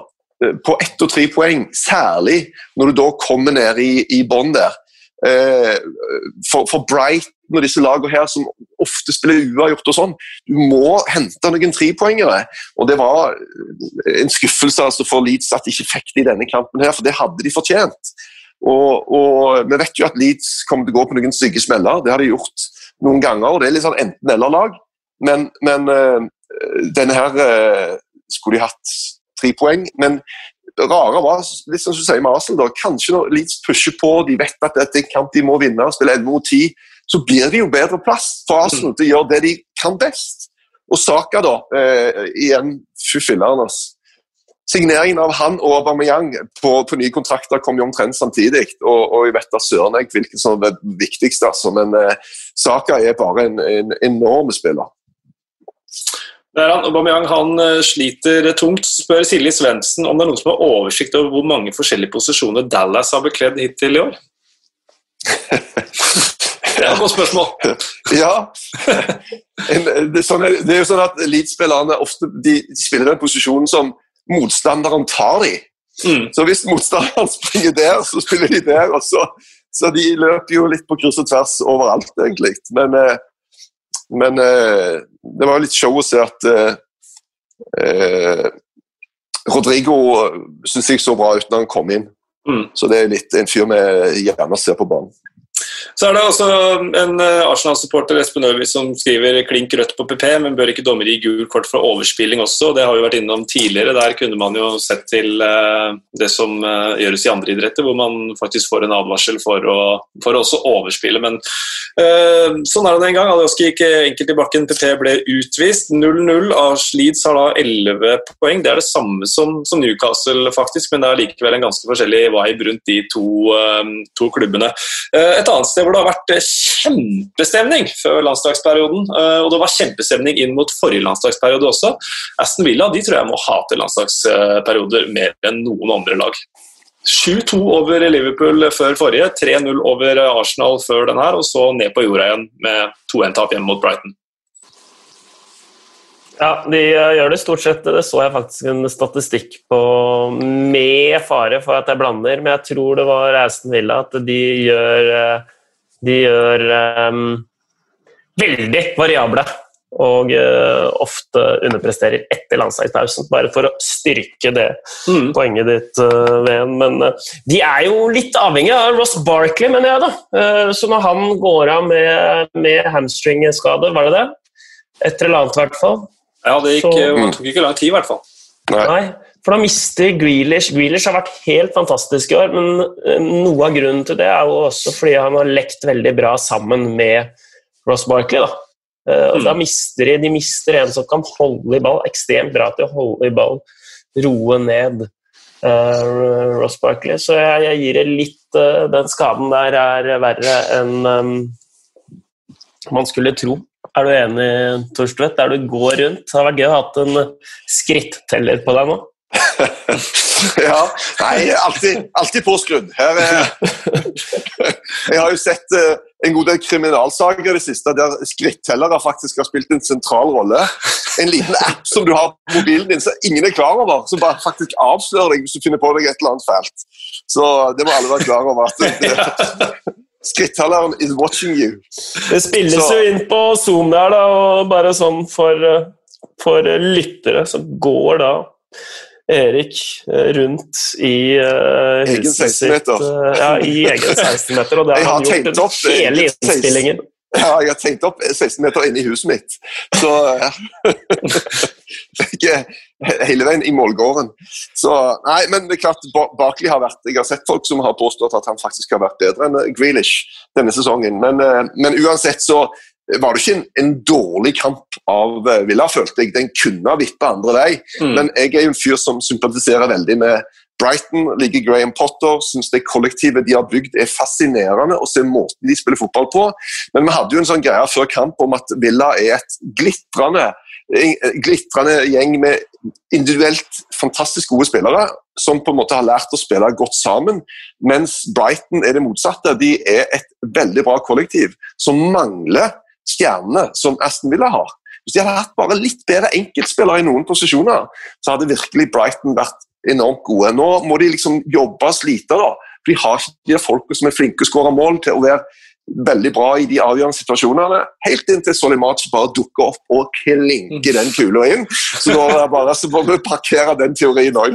på ett og tre poeng, særlig når du da kommer ned i, i bånn der. Eh, for, for Brighton og disse lagene her som ofte spiller uavgjort og sånn, du må hente noen trepoengere. Og det var en skuffelse altså, for Leeds at de ikke fikk det i denne kampen, her, for det hadde de fortjent. Og, og Vi vet jo at Leeds kommer til å gå på noen stygge smeller, det har de gjort noen ganger. og Det er litt sånn enten-eller-lag. Men, men denne her skulle de hatt tre poeng. Men det rare var litt som du sier med Arsenal, da, kanskje når Leeds pusher på, de vet at dette er en kamp de må vinne, spille 11 mot 10, så blir det jo bedre plass for Arsenal til å gjøre det de kan best. Og Saka, da, eh, igjen fy filleren. Altså. Signeringen av han og Aubameyang på, på nye kontrakter kom jo omtrent samtidig. Og, og jeg vet da søren hvilken som er viktigst, altså. Men eh, Saka er bare en, en enorm spiller. Der han, Aubameyang han eh, sliter tungt. Spør Silje Svendsen om det er noen som har oversikt over hvor mange forskjellige posisjoner Dallas har bekledd hittil i år? <laughs> Det er et godt spørsmål. <laughs> ja. Det er, sånn, det er jo sånn at Leeds-spillerne ofte de, spiller den posisjonen som motstanderen tar i. Mm. Så hvis motstanderen <laughs> springer der, så spiller de der. så, så de løper jo litt på kryss og tvers overalt, egentlig. Men eh, men eh, det var litt show å se at eh, eh Rodrigo syns jeg så bra ut når han kom inn. Mm. Så det er litt en fyr vi gjerne ser på banen. Så er det også en eh, Arsenal-supporter Espen Øvig som skriver klink rødt på PP, men bør ikke dommer gi gul kort for overspilling også? Det har vi vært innom tidligere. Der kunne man jo sett til eh, det som eh, gjøres i andre idretter, hvor man faktisk får en advarsel for å, for også overspille. Men øh, sånn er det en gang. Alioski gikk enkelt i bakken, PP ble utvist. 0-0. Ars Leeds har da 11 poeng. Det er det samme som, som Newcastle, faktisk, men det er likevel en ganske forskjellig vibe rundt de to, øh, to klubbene. Et annet sted hvor det har vært eh, kjempestemning før landslagsperioden. Eh, og det var kjempestemning inn mot forrige landslagsperiode også. Aston Villa de tror jeg må hate landslagsperioder mer enn noen andre lag. 7-2 over Liverpool før forrige, 3-0 over Arsenal før den her, og så ned på jorda igjen med 2-1-tap hjemme mot Brighton. Ja, de eh, gjør det stort sett. Det så jeg faktisk en statistikk på med fare for at jeg blander, men jeg tror det var Aston Villa at de gjør de gjør um, veldig variable og uh, ofte underpresterer etter landslagspausen, bare for å styrke det mm. poenget ditt, uh, Ven. Men uh, de er jo litt avhengige av Ross Barkley, mener jeg, da. så når han går av med, med hamstringskade, var det det? Et eller annet, i hvert fall. Ja, det gikk, så, tok ikke lang tid, i hvert fall. Nei. Nei. For da mister Grealish Grealish har vært helt fantastisk i år, men eh, noe av grunnen til det er jo også fordi han har lekt veldig bra sammen med Ross Barkley. Da. Eh, og mm. da mister de, de mister en som kan holde i ball, ekstremt bra til å holde i ball, roe ned uh, Ross Barkley. Så jeg, jeg gir det litt uh, Den skaden der er verre enn um, man skulle tro. Er du enig, Torstvedt? Der du går rundt? Det har vært gøy å ha hatt en skritteller på deg nå. <laughs> ja. Nei, alltid, alltid påskrudd. Her er <laughs> Jeg har jo sett uh, en god del kriminalsaker i det siste der skrittellere faktisk har spilt en sentral rolle. En liten app som du har på mobilen din som ingen er klar over, som bare faktisk avslører deg hvis du finner på deg et eller annet fælt. Så det må alle være klar over. at <laughs> Skrittelleren is watching you. Det spilles så. jo inn på Zoom der, da, og bare sånn for, for lyttere så går da Erik eh, rundt i uh, huset sitt uh, ja, i egen 16-meter, og det har han gjort opp, hele innspillingen. Ja, jeg har tenkt opp 16 meter inne i huset mitt. Så. <laughs> Ikke hele veien i målgården. Så, nei, men det er klart, Barkley har vært Jeg har sett folk som har påstått at han faktisk har vært bedre enn Grealish denne sesongen. Men, men uansett så var det ikke en, en, dårlig kamp av eh, Villa, følte jeg. Den kunne ha vippa andre vei, mm. men jeg er jo en fyr som sympatiserer veldig med Brighton, liker Graham Potter, syns det kollektivet de har bygd er fascinerende å se måten de spiller fotball på. Men vi hadde jo en sånn greie før kamp om at Villa er et glitrende, glitrende gjeng med individuelt fantastisk gode spillere som på en måte har lært å spille godt sammen. Mens Brighton er det motsatte. De er et veldig bra kollektiv som mangler stjernene som Aston Villa har. Hvis de hadde hatt bare litt bedre enkeltspillere i noen posisjoner, så hadde virkelig Brighton vært enormt gode. Nå må de liksom jobbe og slite, da. For de har ikke de folka som er flinke å skåre mål, til å være veldig bra i de avgjørende situasjonene. Helt inntil Solimac bare dukker opp og klinker den kula inn. Så da bare, så må vi parkere den teorien òg.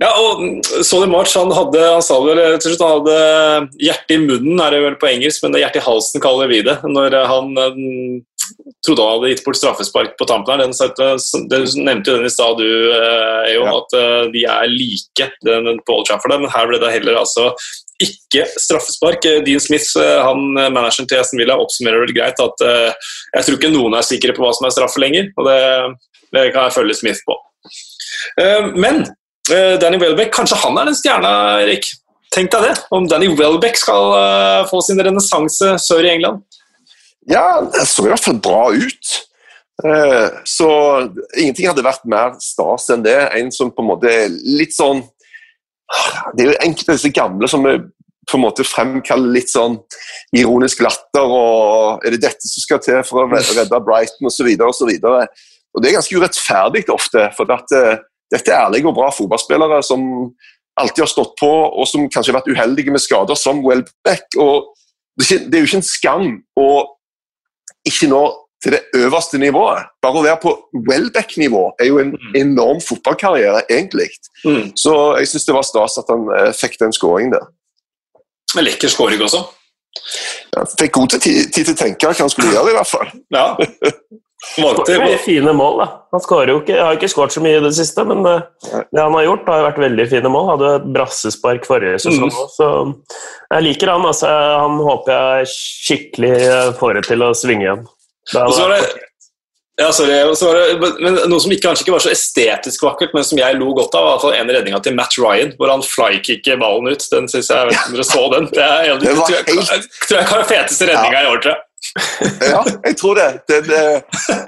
Ja, og Sonny March han hadde han sa vel til slutt, han hadde hjertet i munnen, er det vel på engelsk, men hjertet i halsen kaller vi det. Når han um, trodde han hadde gitt bort straffespark på tampen her. Den, den, nevnte jo den i stad, du, eh, Ejon, ja. at de er like den, på Old Trafford. Men her ble det heller altså ikke straffespark. Dean Smith, han manageren til Aston Villa, oppsummerer vel greit at jeg tror ikke noen er sikre på hva som er straffe lenger. og det, det kan jeg følge Smith på. Men Eh, Danny Welbeck, kanskje han er den stjerna, Erik? Tenk deg det, om Danny Welbeck skal uh, få sin renessanse sør i England. Ja, det så i hvert fall bra ut. Uh, så ingenting hadde vært mer stas enn det. En som på en måte er litt sånn Det er jo enkelte av disse gamle som på en måte fremkaller litt sånn ironisk latter og Er det dette som skal til for å redde Brighton osv. osv. Og det er ganske urettferdig ofte. for at dette er ærlige og bra fotballspillere som alltid har stått på, og som kanskje har vært uheldige med skader, som Welbeck. og Det er jo ikke en skam å ikke nå til det øverste nivået. Bare å være på Welbeck-nivå er jo en mm. enorm fotballkarriere, egentlig. Mm. Så jeg syns det var stas at han eh, fikk den skåringen der. Lekker skåring også. Ja, fikk god tid, tid, til å tenke hva han skulle gjøre, i hvert fall. Ja. Valgte mye fine mål, da. Han jo ikke, har ikke skåret så mye i det siste, men eh, det han har gjort, har vært veldig fine mål. Hadde brassespark forrige sesong òg, mm. så jeg liker han. Altså, han håper jeg skikkelig får det til å svinge igjen. Det det, ja, sorry, det, men Noe som kanskje ikke var så estetisk vakkert, men som jeg lo godt av, var en redninga til Matt Ryan, hvor han flykicker ballen ut. Den synes jeg, jeg vet ikke om dere så den. Det er, jeg, tror jeg, tror jeg, feteste redninga i år, tror jeg ja, <laughs> jeg tror det. Den,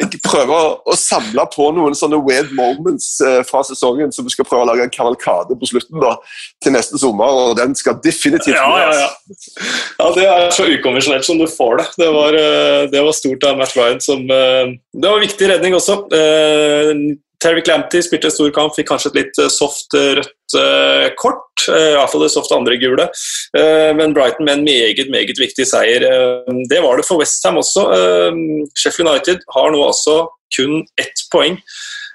jeg prøver å samle på noen sånne weird moments eh, fra sesongen som vi skal prøve å lage en kavalkade på slutten da, til neste sommer, og den skal definitivt ja, ja, ja. ja, det er så ukonvensjonelt som du får det. Det var, eh, det var stort av Matt Ryan som eh, Det var viktig redning også. Terry Clampty spilte en stor kamp, fikk kanskje et litt soft rødt kort. Eh, Iallfall det soft andre gule. Eh, men Brighton med en meget, meget viktig seier. Eh, det var det for Westham også. Sheffield United har nå altså kun ett poeng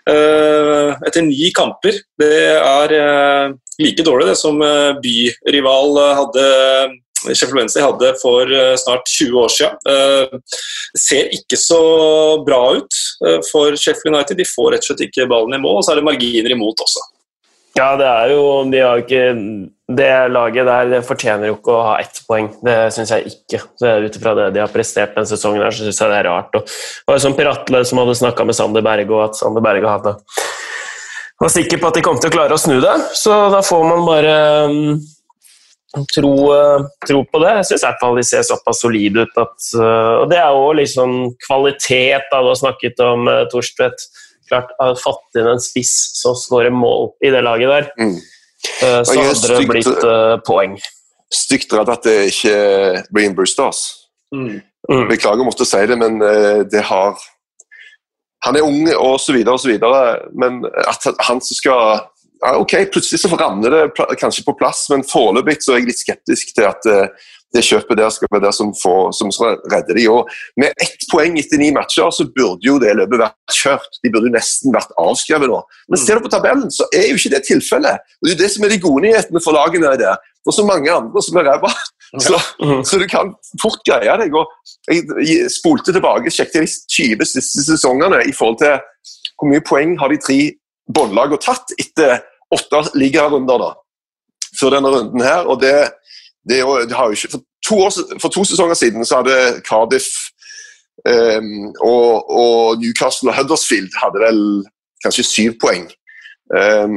etter ni kamper. Det er like dårlig det som byrival hadde Sheffield Wednesday hadde for snart 20 år siden. Det ser ikke så bra ut for Sheffield United. De får rett og slett ikke ballen i mål, og så er det marginer imot også. Ja, det er jo De har ikke Det laget der det fortjener jo ikke å ha ett poeng. Det syns jeg ikke. Ut ifra det de har prestert denne sesongen, her, så syns jeg det er rart. Og det var jo sånn Piratle som hadde snakka med Sander Berge, og at Sander Berge hadde var sikker på at de kom til å klare å snu det. Så da får man bare um, tro, uh, tro, på det. Jeg syns i hvert fall de ser såpass solide ut at uh, Og det er jo liksom kvalitet, da du har snakket om, uh, Torstvedt klart har fått inn en spiss som skårer mål i det laget der, mm. Eh, så hadde det blitt uh, poeng. stygt redd at det ikke blir en Brewsters. Mm. Mm. Beklager å måtte si det, men eh, det har Han er ung og så videre og så videre, men at han som skal ja, Ok, plutselig så ramler det kanskje på plass, men foreløpig så er jeg litt skeptisk til at det kjøpet der skal være det som, får, som skal redde de. Og med ett poeng etter ni matcher, så burde jo det løpet vært kjørt. De burde jo nesten vært avskrevet nå. Men ser du på tabellen, så er jo ikke det tilfellet. Og Det er jo det som er de gode nyhetene for lagene. der. Og så mange andre som er ræva. Så, Mhm. så du kan fort greie deg. Og jeg, spolte tilbake sjekket de 20 siste sesongene i forhold til hvor mye poeng har de tre båndlagene tatt etter åtte ligarunder da, før denne runden her. og det, det har jo ikke, for, to år, for to sesonger siden så hadde Cardiff um, og, og Newcastle og Huddersfield hadde vel kanskje syv poeng. Eh,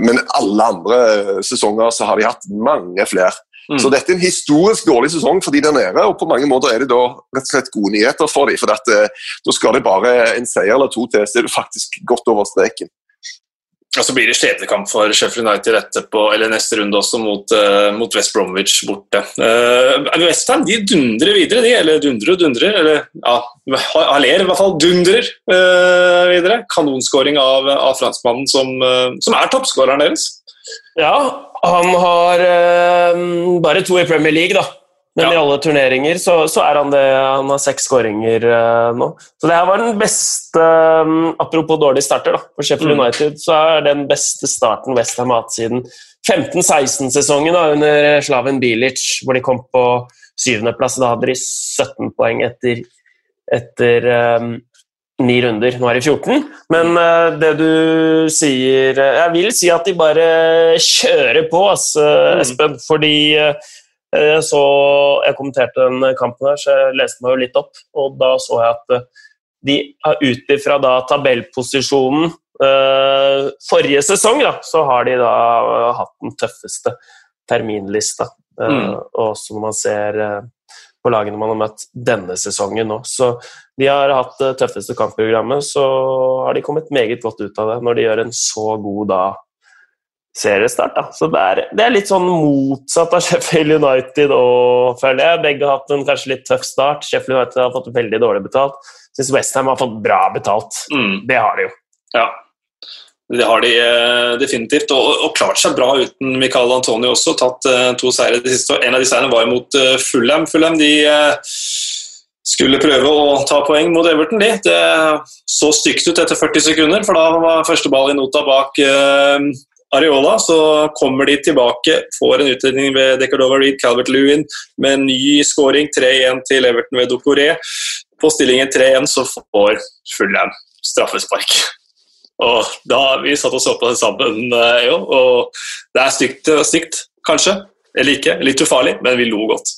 men alle andre sesonger så har de hatt mange flere. Mm. Så dette er en historisk dårlig sesong for de der nede, og på mange måter er det da rett og slett gode nyheter for dem. For at, eh, da skal det bare en seier eller to til, så er du faktisk godt over streken. Og så blir det skjebnekamp for Sheffield United etterpå, eller neste runde også, mot, uh, mot West Bromwich borte. Uh, Westham de dundrer videre, de. Eller dundrer og dundrer. Eller ja, Haller i hvert fall dundrer uh, videre. Kanonskåring av, av franskmannen som, uh, som er toppskåreren deres. Ja, han har eh, bare to i Premier League, da. Men Ja. i alle turneringer så, så er han det. Han har seks skåringer uh, nå. Så det her var den beste um, Apropos dårlig starter, da. For Sheffield Mm. United så er den beste starten Westham har hatt siden 15-16-sesongen da, under Slaven Bilic, hvor de kom på syvendeplass. Da hadde de 17 poeng etter, etter um, ni runder. Nå er det 14. Men uh, det du sier Jeg vil si at de bare kjører på, altså, Mm. Espen. Fordi jeg så Jeg kommenterte den kampen her, så jeg leste meg jo litt opp. Og da så jeg at eh, de har ut ifra tabellposisjonen eh, forrige sesong, da, så har de da eh, hatt den tøffeste terminlista. Eh, Mm. Og også når man ser eh, på lagene man har møtt denne sesongen nå. Så de har hatt det tøffeste kampprogrammet, så har de kommet meget godt ut av det når de gjør en så god da seriestart. Da. Så det er, det er litt sånn motsatt av <laughs> Sheffield United og føler jeg. Begge har hatt en kanskje litt tøff start. Sheffield United har fått veldig dårlig betalt. Syns Westham har fått bra betalt. Mm. Det har de jo. Ja, det har de eh, definitivt. Og, og klart seg bra uten Michael Antonio også. Tatt eh, to seire de siste år. En av de seirene var mot eh, Fulham. Fulham de eh, skulle prøve å ta poeng mot Everton. De. Det så stygt ut etter 40 sekunder, for da var første ball i nota bak eh, Areola. Så kommer de tilbake, får en utredning ved Decordova Reed, Calvert Lewin med en ny skåring. 3-1 til Everton ved Dokoré. På stillingen 3-1 så får Fulham straffespark. Og da Vi satt og så på det sammen, eh, jo, og det er stygt, stygt, kanskje. Eller ikke. Litt ufarlig, men vi lo godt.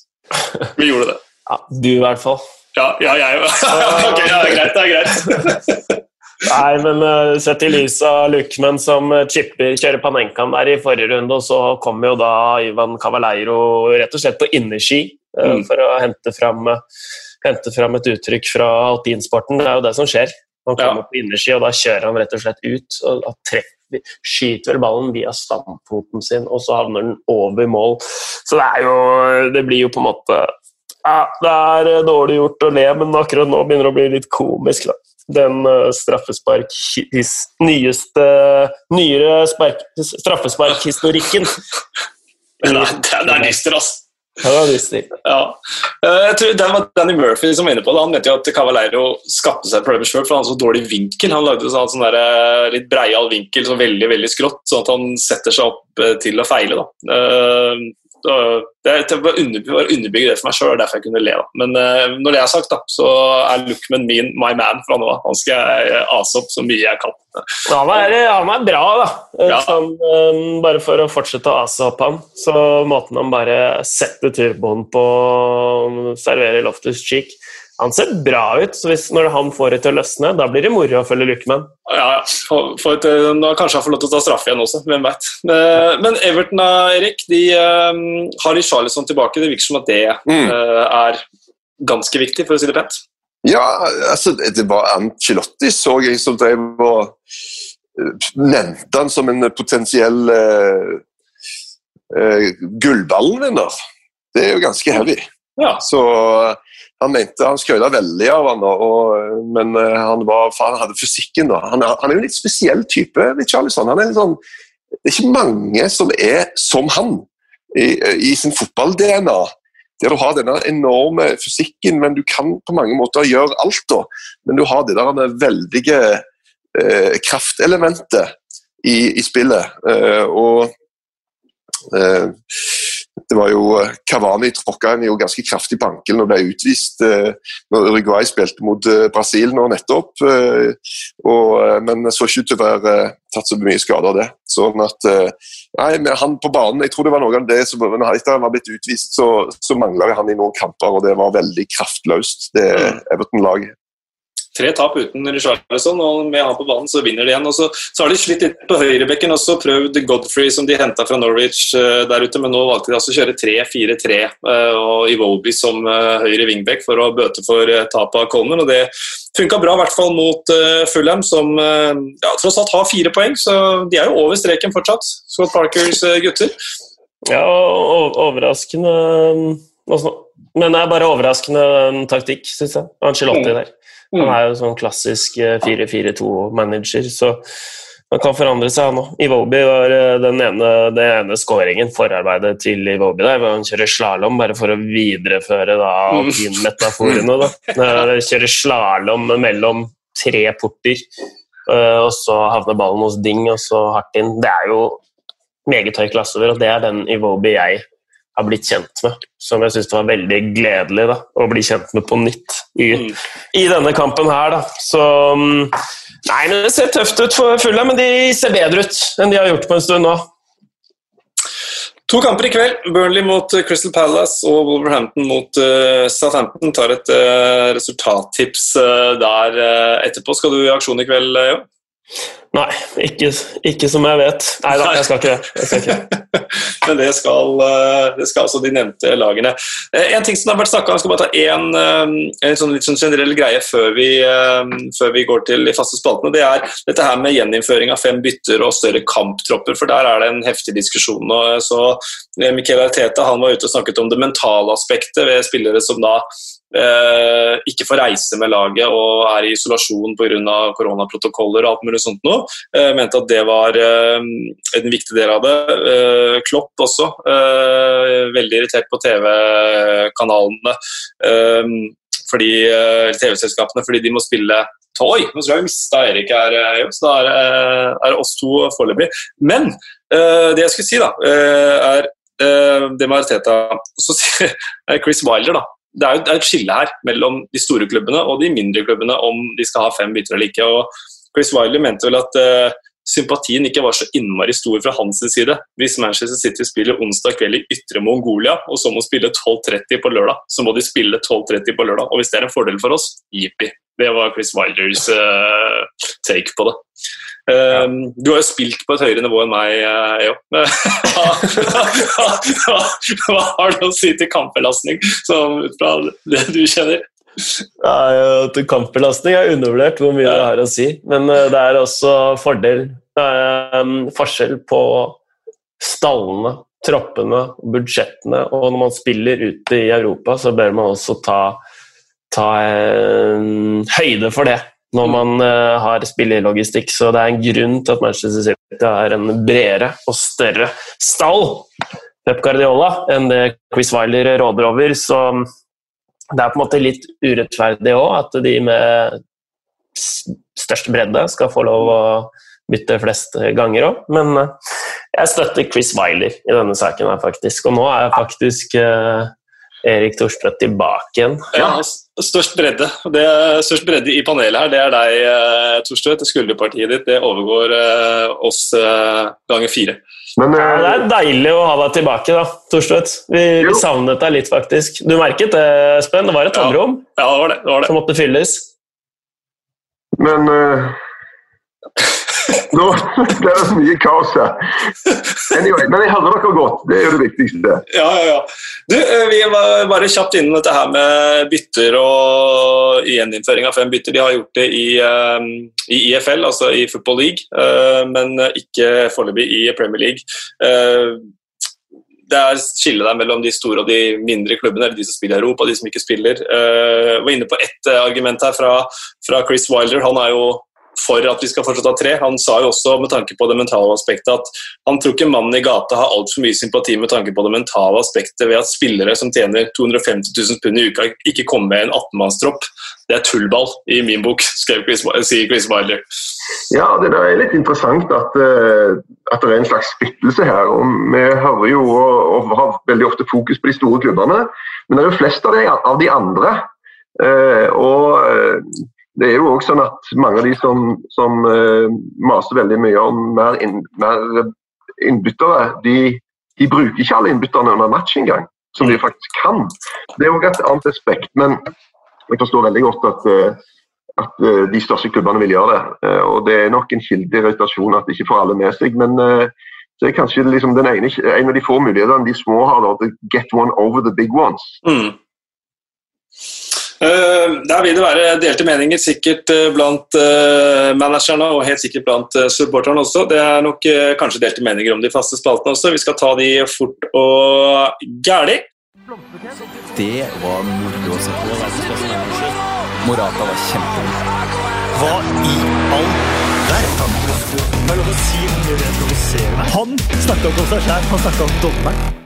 Vi gjorde det. Ja, du i hvert fall. Ja, ja jeg òg. <laughs> ok, ja, det er greit. Det er greit. <laughs> Nei, men uh, sett i lys av Luckman som eh, chipper, kjører Panenkaen der i forrige runde, og så kommer jo da Ivan Cavaleiro rett og slett på innerski uh, Mm. for å hente fram, uh, hente fram et uttrykk fra alpinsporten. Det er jo det som skjer. Han Ja. kommer på innerski, og da kjører han rett og slett ut. og og treffer, Skyter vel ballen via stamfoten sin, og så havner den over mål. Så det er jo Det blir jo på en måte ja, Det er dårlig gjort å le, men akkurat nå begynner det å bli litt komisk. da den straffespark nyeste nyere straffesparkhistorikken. Det er, er, er dyster, altså. Ja, det er dyster. Ja. Eh, Jeg tror Det var Danny Murphy som var inne på det. Han mente jo at Cavaleiro skapte seg problemer sjøl, for han hadde så dårlig vinkel. Han lagde sånn, sånn der, eh, litt breial vinkel, så veldig veldig skrått, sånn at han setter seg opp eh, til å feile. da. Eh, og Det var å underbygge det for meg sjøl, derfor jeg kunne le. da. Men eh, når det er sagt, da, så er Lookman min my man fra nå av. Han skal jeg eh, ase opp så mye jeg kan. Han er, han er bra, da. Ja. Sånn, bare for å fortsette å ase opp han. Så måten han bare setter turboen på, serverer Loftus Cheek Han ser bra ut, så hvis, når han får det til å løsne, da blir det moro å følge Lukeman. Ja, ja. For, for et, eh, nå Kanskje han får lov til å ta straffe igjen også, hvem veit. Men Everton og Erik, de eh, har Charlison tilbake. Det virker som at det Mm. eh, er ganske viktig, for å si det pent. Ja, altså, det var Ancelotti, så jeg, som drev og eh, nevnte han som en potensiell uh, uh, gullballen-vinner. Det er jo ganske heavy. Ja. Så han mente han skrøt veldig av han, og, men han, var, han hadde fysikken. da. Han, han, er jo en litt spesiell type. Richarlison. Han er litt sånn, det er ikke mange som er som han i, i sin fotball-DNA. Der du har denne enorme fysikken, men du kan på mange måter gjøre alt. da. Men du har det der veldige eh, kraftelementet i, i spillet. Eh, og eh, det var jo Cavani tråkka en jo ganske kraftig på ankelen og ble utvist eh, når Uruguay spilte mot eh, Brasil nå nettopp. Eh, og, eh, men så ikke ut til å være eh, tatt så mye skade av det. Sånn at Nei, med han på banen, jeg tror det var noe av det som Etter han var blitt utvist, så, så mangla han i noen kamper, og det var veldig kraftløst, det mm. Everton-laget. Tre tap uten Richarlison, og med han på banen så vinner de igjen. Og så, så har de slitt litt på høyrebekken også, prøvd Godfrey som de henta fra Norwich uh, der ute, men nå valgte de altså å kjøre 3-4-3 uh, eh, og Iwobi som uh, høyre wingback for å bøte for tapet av Coleman. og det funka bra, i hvert fall mot Fulham, som ja, tross alt har fire poeng, så de er jo over streken fortsatt, Scott Parkers gutter. Ja, overraskende Men det er bare overraskende taktikk, syns jeg. Angelotti mm. der. Han mm. er jo sånn klassisk 4-4-2-manager, eh, så han kan forandre seg, han òg. Iwobi var eh, den ene, den ene skåringen, forarbeidet til Iwobi der, han kjører slalåm bare for å videreføre da mm. alpinmetaforene. Da. Kjører slalåm mellom tre porter, eh, og så havner ballen hos Ding, og så hardt inn. Det er jo meget høy klasse over, og det er den Iwobi jeg har blitt kjent med. Som jeg syns var veldig gledelig da, å bli kjent med på nytt i, mm. i denne kampen her. Da. Så Nei, Nei, det ser tøft ut for Fulle, men de ser bedre ut enn de har gjort på en stund nå. To kamper i kveld. Burnley mot eh, Crystal Palace og Wolverhampton mot uh, Southampton. Tar et uh, resultattips uh, der etterpå. Skal du i aksjon i kveld, Jo? Nei, ikke, ikke, som jeg vet. Nei da, jeg skal ikke det. <laughs> Men det skal, eh, det skal, altså de nevnte lagene. Eh, en ting som har vært snakka om, jeg skal bare ta en, eh, en sånn litt sånn generell greie før vi, før vi, går til de faste spaltene. Det er dette her med gjeninnføring av fem bytter og større kamptropper. For der er det en heftig diskusjon. Og så Michael Arteta han var ute og snakket om det mentale aspektet ved spillere som da eh, ikke får reise med laget og er i isolasjon pga. koronaprotokoller og alt mulig sånt noe. Eh, mente at det var eh, en viktig del av det. Eh, Klopp også, veldig irritert på TV-kanalene. Fordi TV-selskapene fordi de må spille Oi, nå tror jeg vi mista Erik her, så da er det oss to foreløpig. Men det jeg skulle si, da, er det med Arteta Så sier <laughs> Chris Wilder, da det er jo et skille her mellom de store klubbene og de mindre klubbene om de skal ha fem bytter eller ikke. og Chris Wiley mente vel at uh, sympatien ikke var så innmari stor fra hans side. Hvis Manchester City spiller onsdag kveld i Ytre Mongolia, og så må spille 12.30 på lørdag, så må de spille 12.30 på lørdag. Og hvis det er en fordel for oss, jippi. Det var Chris Wilders uh, take på det. Ja. Um, du har jo spilt på et høyere nivå enn meg, EO. Eh, <laughs> hva, hva, har du å si til kampbelastning, ut fra det du kjenner? Ja, til kampbelastning er undervurdert hvor mye ja. det har å si. Men uh, det er også fordel. Um, forskjell på stallene, troppene, budsjettene. Og når man spiller ute i Europa, så bør man også ta, ta um, høyde for det når man uh, har spillelogistikk. Så det er en grunn til at Manchester City har en bredere og større stall Pep Guardiola enn det Chris Wilder råder over. Så det er på en måte litt urettferdig òg at de med størst bredde skal få lov å bytte flest ganger òg. Men uh, jeg støtter Chris Wilder i denne saken her, faktisk. Og nå er jeg faktisk Erik Thorstvedt tilbake igjen. Ja, størst bredde. Det er størst bredde i panelet her, det er deg, eh, Thorstvedt. Skulderpartiet ditt det overgår uh, oss uh, ganger fire. Men, uh, ja, det er deilig å ha deg tilbake, da, Thorstvedt. Vi, vi, savnet deg litt, faktisk. Du merket det, Espen? Det var et tomrom ja, ja, det var det, det var det. som måtte fylles. Men nå, det er så mye kaos her. Anyway, men jeg hører dere godt. Det er jo det viktigste. Ja, ja, ja. Du, eh, vi var bare kjapt innom dette her med bytter og gjeninnføring av fem bytter. De har gjort det i, um, i IFL, altså i Football League, uh, men ikke foreløpig i Premier League. Det er skille der mellom de store og de mindre klubbene, eller de som spiller i Europa de som ikke spiller. Jeg var inne på ett argument her fra, fra Chris Wilder. Han er jo for at vi skal fortsatt ha tre. Han sa jo også med tanke på det mentale aspektet at han tror ikke mannen i gata har altfor mye sympati med tanke på det mentale aspektet ved at spillere som tjener 250 000 pund i uka, ikke kommer med en 18-mannstropp. Det er tullball i min bok, skrev Chris, sier Chris Wilder. Ja, det er litt interessant at, eh, at, det er en slags splittelse her. og Vi hører jo og, har veldig ofte fokus på de store klubbene, men det er jo flest av de, av de andre. Uh, og uh, det er jo også sånn at mange av de som, som uh, maser veldig mye om mer, inn, mer innbyttere, de, de, bruker ikke alle innbytterne under match engang, som de faktisk kan. Det er òg et annet aspekt. Men jeg forstår veldig godt at, uh, at uh, de største klubbene vil gjøre det. og Det er nok en kilde i irritasjon at de ikke får alle med seg. men det er kanskje liksom ene, en av de få mulighetene de små har da, to get one over the big ones. Mm. Eh, der vil det være delte meninger sikkert eh, blant eh, managerne og helt sikkert blant supporterne også. Det er nok kanskje delte meninger om de faste spaltene også. Vi skal ta de fort og gæli. Det var moro å se på. Morata var kjempegod. Hva i all verden? Han snakka om seg sjæl, han snakka om dommeren.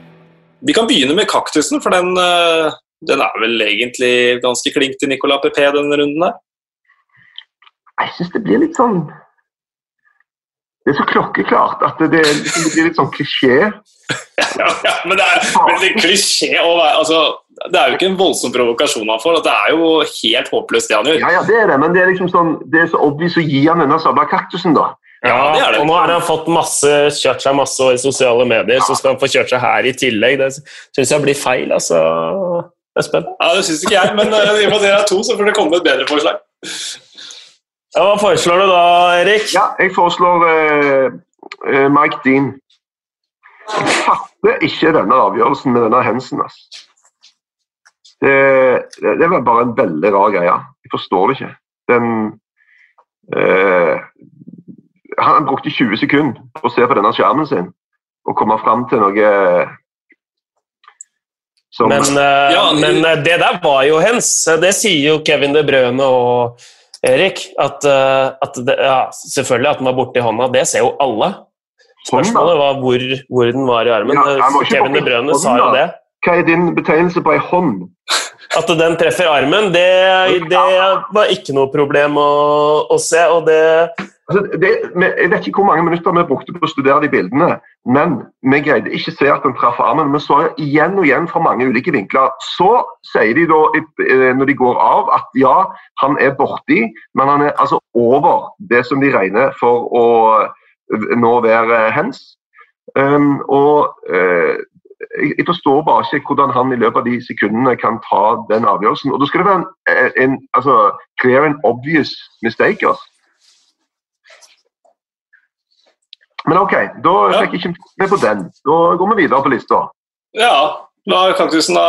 Vi kan begynne med kaktusen, for den den er vel egentlig ganske klink til Nicolas Pepé denne runden der? Jeg syns det blir litt sånn Det er så klokkeklart at det, det blir litt sånn klisjé. <laughs> ja, ja, men det er veldig klisjé å være altså, Det er jo ikke en voldsom provokasjon han får. Det er jo helt håpløst, det han gjør. Ja, ja, det er det, men det er liksom sånn, det er så obvious å gi han denne sabla kaktusen, da. Ja, det det. og nå har han fått masse, kjørt seg masse i sosiale medier, så skal han få kjørt seg her i tillegg. Det syns jeg blir feil, altså. Espen? Ja, Det syns ikke jeg, men uh, i og med at dere er to, så får det komme et bedre forslag. Ja, Hva foreslår du da, Erik? Ja, Jeg foreslår uh, uh, Mike Dean. Jeg fatter ikke denne avgjørelsen med denne hensen. Altså. Det, det, det, var bare en veldig rar greie. Jeg forstår det ikke. Den Han brukte 20 sekunder på å se på denne skjermen sin og komme fram til noe som, men, uh, <laughs> ja, men uh, det der var jo hens. Det sier jo Kevin De Brøne og Erik. At, uh, at det, ja, selvfølgelig at den var borti hånda, det ser jo alle. Spørsmålet var hvor, hvor den var i armen. Ja, Kevin De Brøne sa jo det. Hva er din betegnelse på ei hånd? At den treffer armen, det, det var ikke noe problem å, å se. og det Altså, det, jeg vet ikke hvor mange minutter vi brukte på å studere de bildene, men vi greide ikke se at den traff armen. Vi så igjen og igjen fra mange ulike vinkler. Så sier de da, eh, når de går av, at ja, han er borti, men han er altså over det som de regner for å eh, nå være hens. Um, og uh, jeg forstår bare ikke hvordan han i løpet av de sekundene kan ta den avgjørelsen. Og Da skal det være en, en altså, clear and obvious mistake. Altså. Men OK, da ja. fikk jeg ikke med på den. Da går vi videre på lista. Ja, da er kaktusen da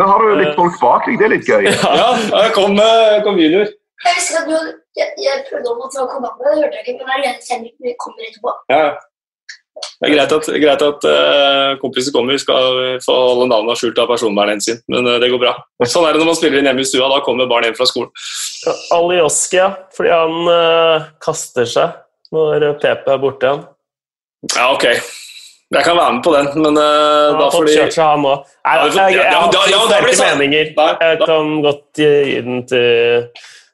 Da har du litt folk bak deg, det er litt gøy. <laughs> Ja, jeg kom, med kom junior. Jeg visste at du, jeg, jeg prøvde å ta komme med, det hørte jeg ikke, men jeg Henrik kommer etterpå. Ja, det er greit at, greit at uh, kompiser kommer, skal få holde navnene skjult av personvernhensyn, men uh, det går bra. Sånn er det når man spiller inn hjemme i stua, da kommer barn hjem fra skolen. Alioski, ja. Fordi han uh, kaster seg når PP er borte igjen. Ja, ok. Jeg kan være med på den, men uh, da fordi kjørt seg han òg. Jeg, har sterke meninger. Jeg kan godt gi den til,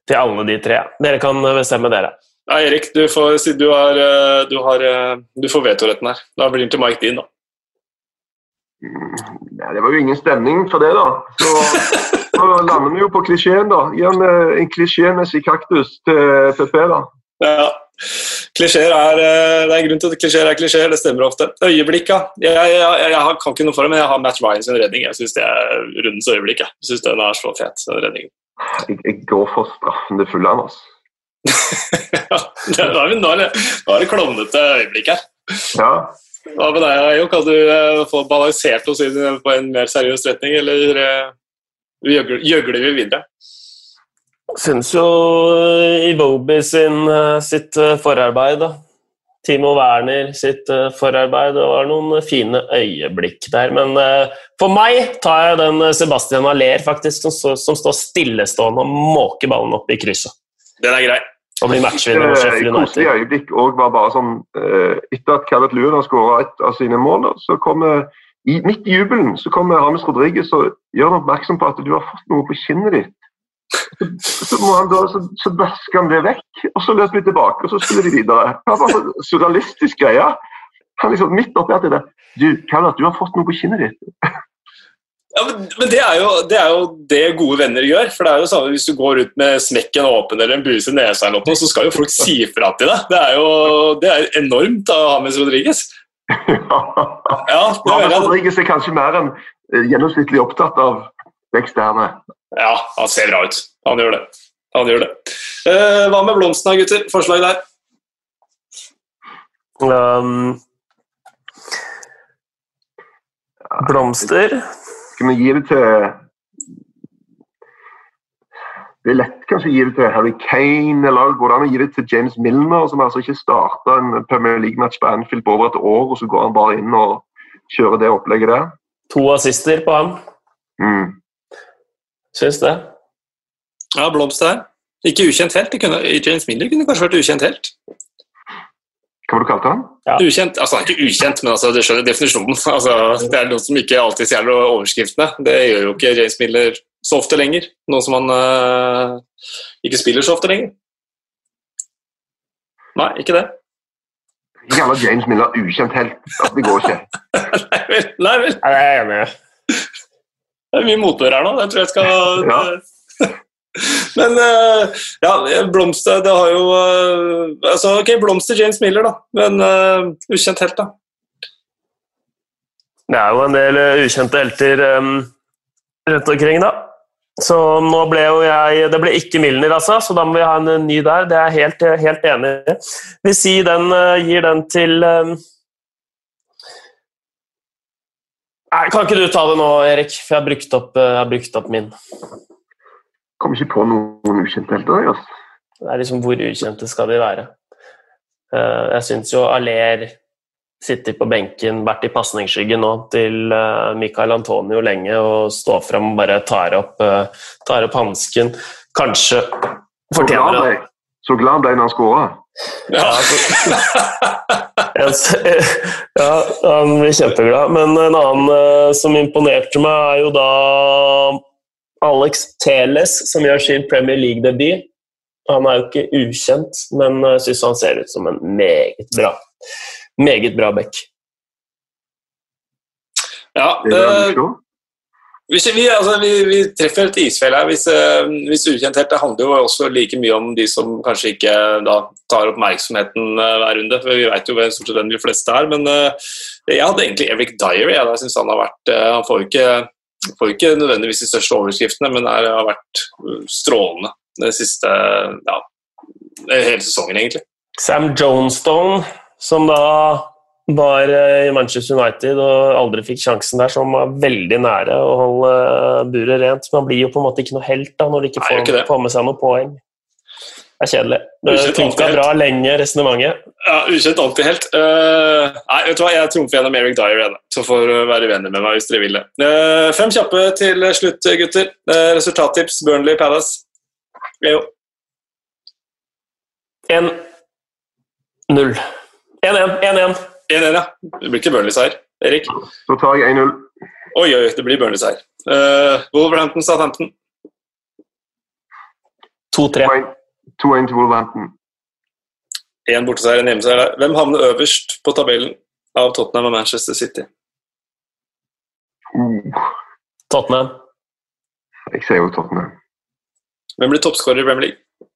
til alle de tre. Dere kan bestemme, dere. Ja, Erik, du får, du har, eh, du har, eh, du får vetoretten her. Da blir den til Mike Dean, da. Mm, ja, det var jo ingen stemning for det, da. Så, <laughs> så lander vi jo på klisjeen, da. Gi en, en klisjémessig kaktus til PP, da. Ja. Klisjeer er, eh, det er en grunn til at klisjeer er klisjeer, det stemmer ofte. Øyeblikk, ja. Jeg, jeg, jeg, jeg, kan ikke noe for det, men jeg har Matt Ryan sin redning. Jeg syns det er rundens øyeblikk. Jeg syns den er så fet, den redningen. Jeg, går for straffen til fulle, altså. <laughs> ja, nå er, nå er det klovnete øyeblikk her. Ja. Hva med deg? Kan du uh, få balansert oss inn på en mer seriøs retning, eller uh, gjøgler vi videre? Syns jo Iwobi sin, sitt forarbeid da, Timo Werner sitt eh, forarbeid. Det var noen fine øyeblikk der. Men eh, for meg tar jeg den eh, Sebastian Aller faktisk, som, står- som står stillestående og måker ballen opp i krysset. Den er grei. Og blir matchvinner for Sheffield United. Koselig øyeblikk og var bare sånn eh, Etter at Kevin Lewin har skåra et av sine mål, så kommer midt i jubelen så kommer James Rodriguez og gjør han oppmerksom på at du har fått noe på kinnet ditt. Så, må han da, så, så vasker han det vekk, og så løper vi tilbake og så spiller vi videre. Det var bare en surrealistisk greie. Han liksom midt oppi alt det der Du, Calvert, du har fått noe på kinnet ditt. Ja, men, men det, er jo, det er jo det gode venner gjør. For det er jo sånn Hvis du går ut med smekken åpen eller en buse i nesa, eller noe, så skal jo folk si fra til deg. Det er jo det er enormt av Hames Rodriguez. <laughs> Ja, ja Hames Rodriguez er kanskje mer enn eh, gjennomsnittlig opptatt av det eksterne. ja, han ser bra ut. Han gjør det. Han gjør det. Eh, hva med blomstene, gutter? Forslag der? Um, blomster Skal vi gi det til Det er lett kanskje å gi det til Harry Kane, eller går det an å gi det til James Milner, som altså ikke starta en Premier League-match på Anfield på over et år, og så går han bare inn og kjører det opplegget der? To assister på ham. Mm. Syns det. Ja, Blomst her. Ikke ukjent helt. Det kunne, James Miller kunne kanskje vært ukjent helt. Hva var det du kalte han? Ja. Ukjent, altså han er ikke ukjent, men altså, du skjønner definisjonen. <laughs> Altså, det er noe som ikke alltid stjeler overskriftene. Det gjør jo ikke James Miller så ofte lenger. Nå som han uh, ikke spiller så ofte lenger. Nei, ikke det. Ikke alle James Miller ukjent helt. Det går ikke. <laughs> Nei vel. Nei, vel. Nei, Jeg er enig. Det er mye motbør her nå. Jeg tror jeg skal Ja. <laughs> Men eh, ja, Blomster det har jo eh, altså, Ok, Blomster James Miller, da. Men uh, ukjent helt, da. Det er jo en del ukjente helter um, rundt omkring, da. Så nå ble jo jeg Det ble ikke Milner, altså, så da må vi ha en ny der. Det er jeg helt, helt enig i. Vi sier den, gir den til um... Nei, Kan ikke du ta det nå, Erik? For jeg har brukt opp, eh, jeg har brukt opp min. Kommer ikke på noen ukjente helter. jeg, Altså. Det er liksom Hvor ukjente skal de være? Eh, Jeg syns jo Aller sitter på benken, vært i pasningsskyggen nå til Mikael Michael Antonio lenge og står fram og bare tar opp, eh, tar opp hansken. Kanskje fortjener det. Så glad han ble når han skåra. Ja. <laughs> Ja, han blir kjempeglad. Men en annen eh, som imponerte meg, er jo da Alex Teles, som gjør sin Premier League-debut. Han er jo ikke ukjent, men jeg syns han ser ut som en meget bra meget bra back. ja Det. Hvis vi, altså, vi, vi treffer et isfjell her. Hvis, eh, hvis ukjent helt, det handler jo også like mye om de som kanskje ikke da, tar oppmerksomheten eh, hver runde. for Vi vet jo hvem stort sett de fleste er. Men uh, jeg hadde egentlig Eric Dyer. Jeg, jeg synes han har vært eh, Han får jo ikke, får ikke nødvendigvis de største overskriftene, men er, har vært eh, strålende den siste ja, hele sesongen, egentlig. Sam Jonestone, som da var eh, i Manchester United og aldri fikk sjansen der, som var veldig nære å holde eh, buret rent. Men han blir jo på en måte ikke noe helt da, når de ikke får, gjør ikke med seg noe poeng. Det er kjedelig. Ukjent funka bra lenge, resonnementet. Ja, Ukjent antihelt. Uh, nei, vet du hva, jeg trumfer gjennom Eric Dyer igjen. Så får være venner med meg hvis dere vil det. Uh, fem kjappe til slutt, gutter. Uh, resultattips Burnley Palace. Jo. 1-0. 1-1. 1-1. 1-1, ja. Det blir ikke Burnley-seier. Erik? Så tar jeg 1-0. Oi, oi, det blir Burnley-seier. Uh, Wolverhampton Southampton. 2-3. 2-1 til Wolverhampton. Én borteseier, en hjemmeseier der. Hvem havner øverst på tabellen av Tottenham og Manchester City? Uh, Tottenham. jeg ser jo Tottenham. Hvem blir toppskårer i Premier League?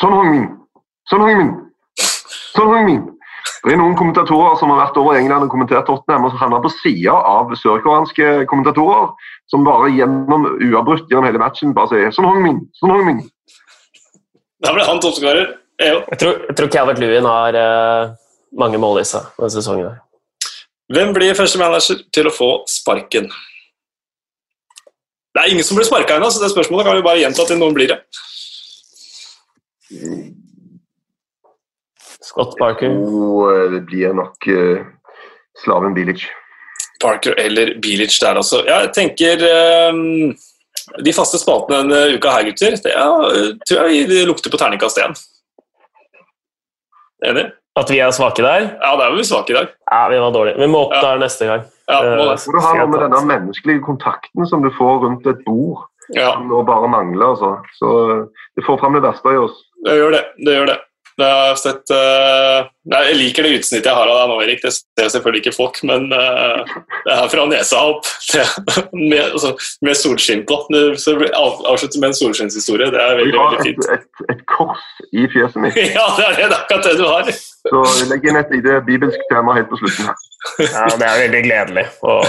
Sånn hang min! Sånn hang min! Sånn hang min! Det er noen kommentatorer som har vært over England og kommentert Tottenham, og som havna på sida av sørkoreanske kommentatorer, som bare gjennom uavbrutt gjennom hele matchen bare sier 'Sånn Hong-min, Son Hong-min. Da ble han toppskårer. Jeg tror, jeg tror Calvert Lewin har uh, mange mål i seg denne sesongen. her. Hvem blir første manager til å få sparken? Det er ingen som blir sparka ennå, så det spørsmålet kan vi bare gjenta til noen blir det. Scott Parker. Og eh, det blir nok uh, slaven Bilic. Parker eller Bilic der også. Ja, jeg tenker um, De faste spaltene denne uka her, gutter, det er, tror jeg det lukter på terningkast én. Enig? At vi er svake der? Ja, der var vi svake i dag. Ja, vi var dårlige. Vi må opp Ja. der neste gang. Ja, må det. Eh, du har noe med denne menneskelige kontakten som du får rundt et bord, ja og bare mangler. Altså. Så det får fram det verste i oss. det gjør det. det, gjør det. Jeg sett eh, Jeg liker det utsnittet jeg har av deg nå, Erik. Det ser selvfølgelig ikke folk, men eh, det er fra nesa opp. Det, med, altså, med solskinn på. Så av, avslutte med en solskinnshistorie. Det er veldig, veldig, fint. veldig har et, et kors i fjeset mitt, <laughs> Ja, det er det, det er akkurat det du har. så vi legger inn et lite bibelsk tema helt på slutten her. Ja, det er veldig gledelig å,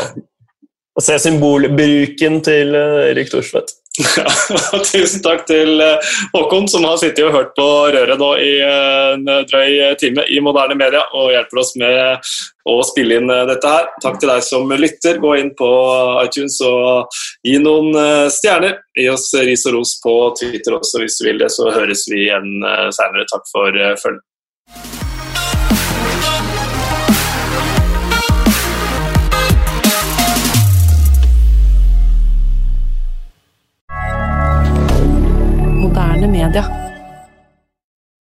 å se symbolbruken til eh, Erik Thorstvedt. <laughs> Tusen takk til eh, Håkon, som har sittet og hørt på røret nå i eh, en drøy time i moderne media og hjelper oss med å spille inn eh, dette her. Takk til deg som lytter. Gå inn på iTunes og gi noen stjerner. Gi oss ris og ros på Twitter også hvis du vil det, så høres vi igjen senere. Takk for følget. Moderne media.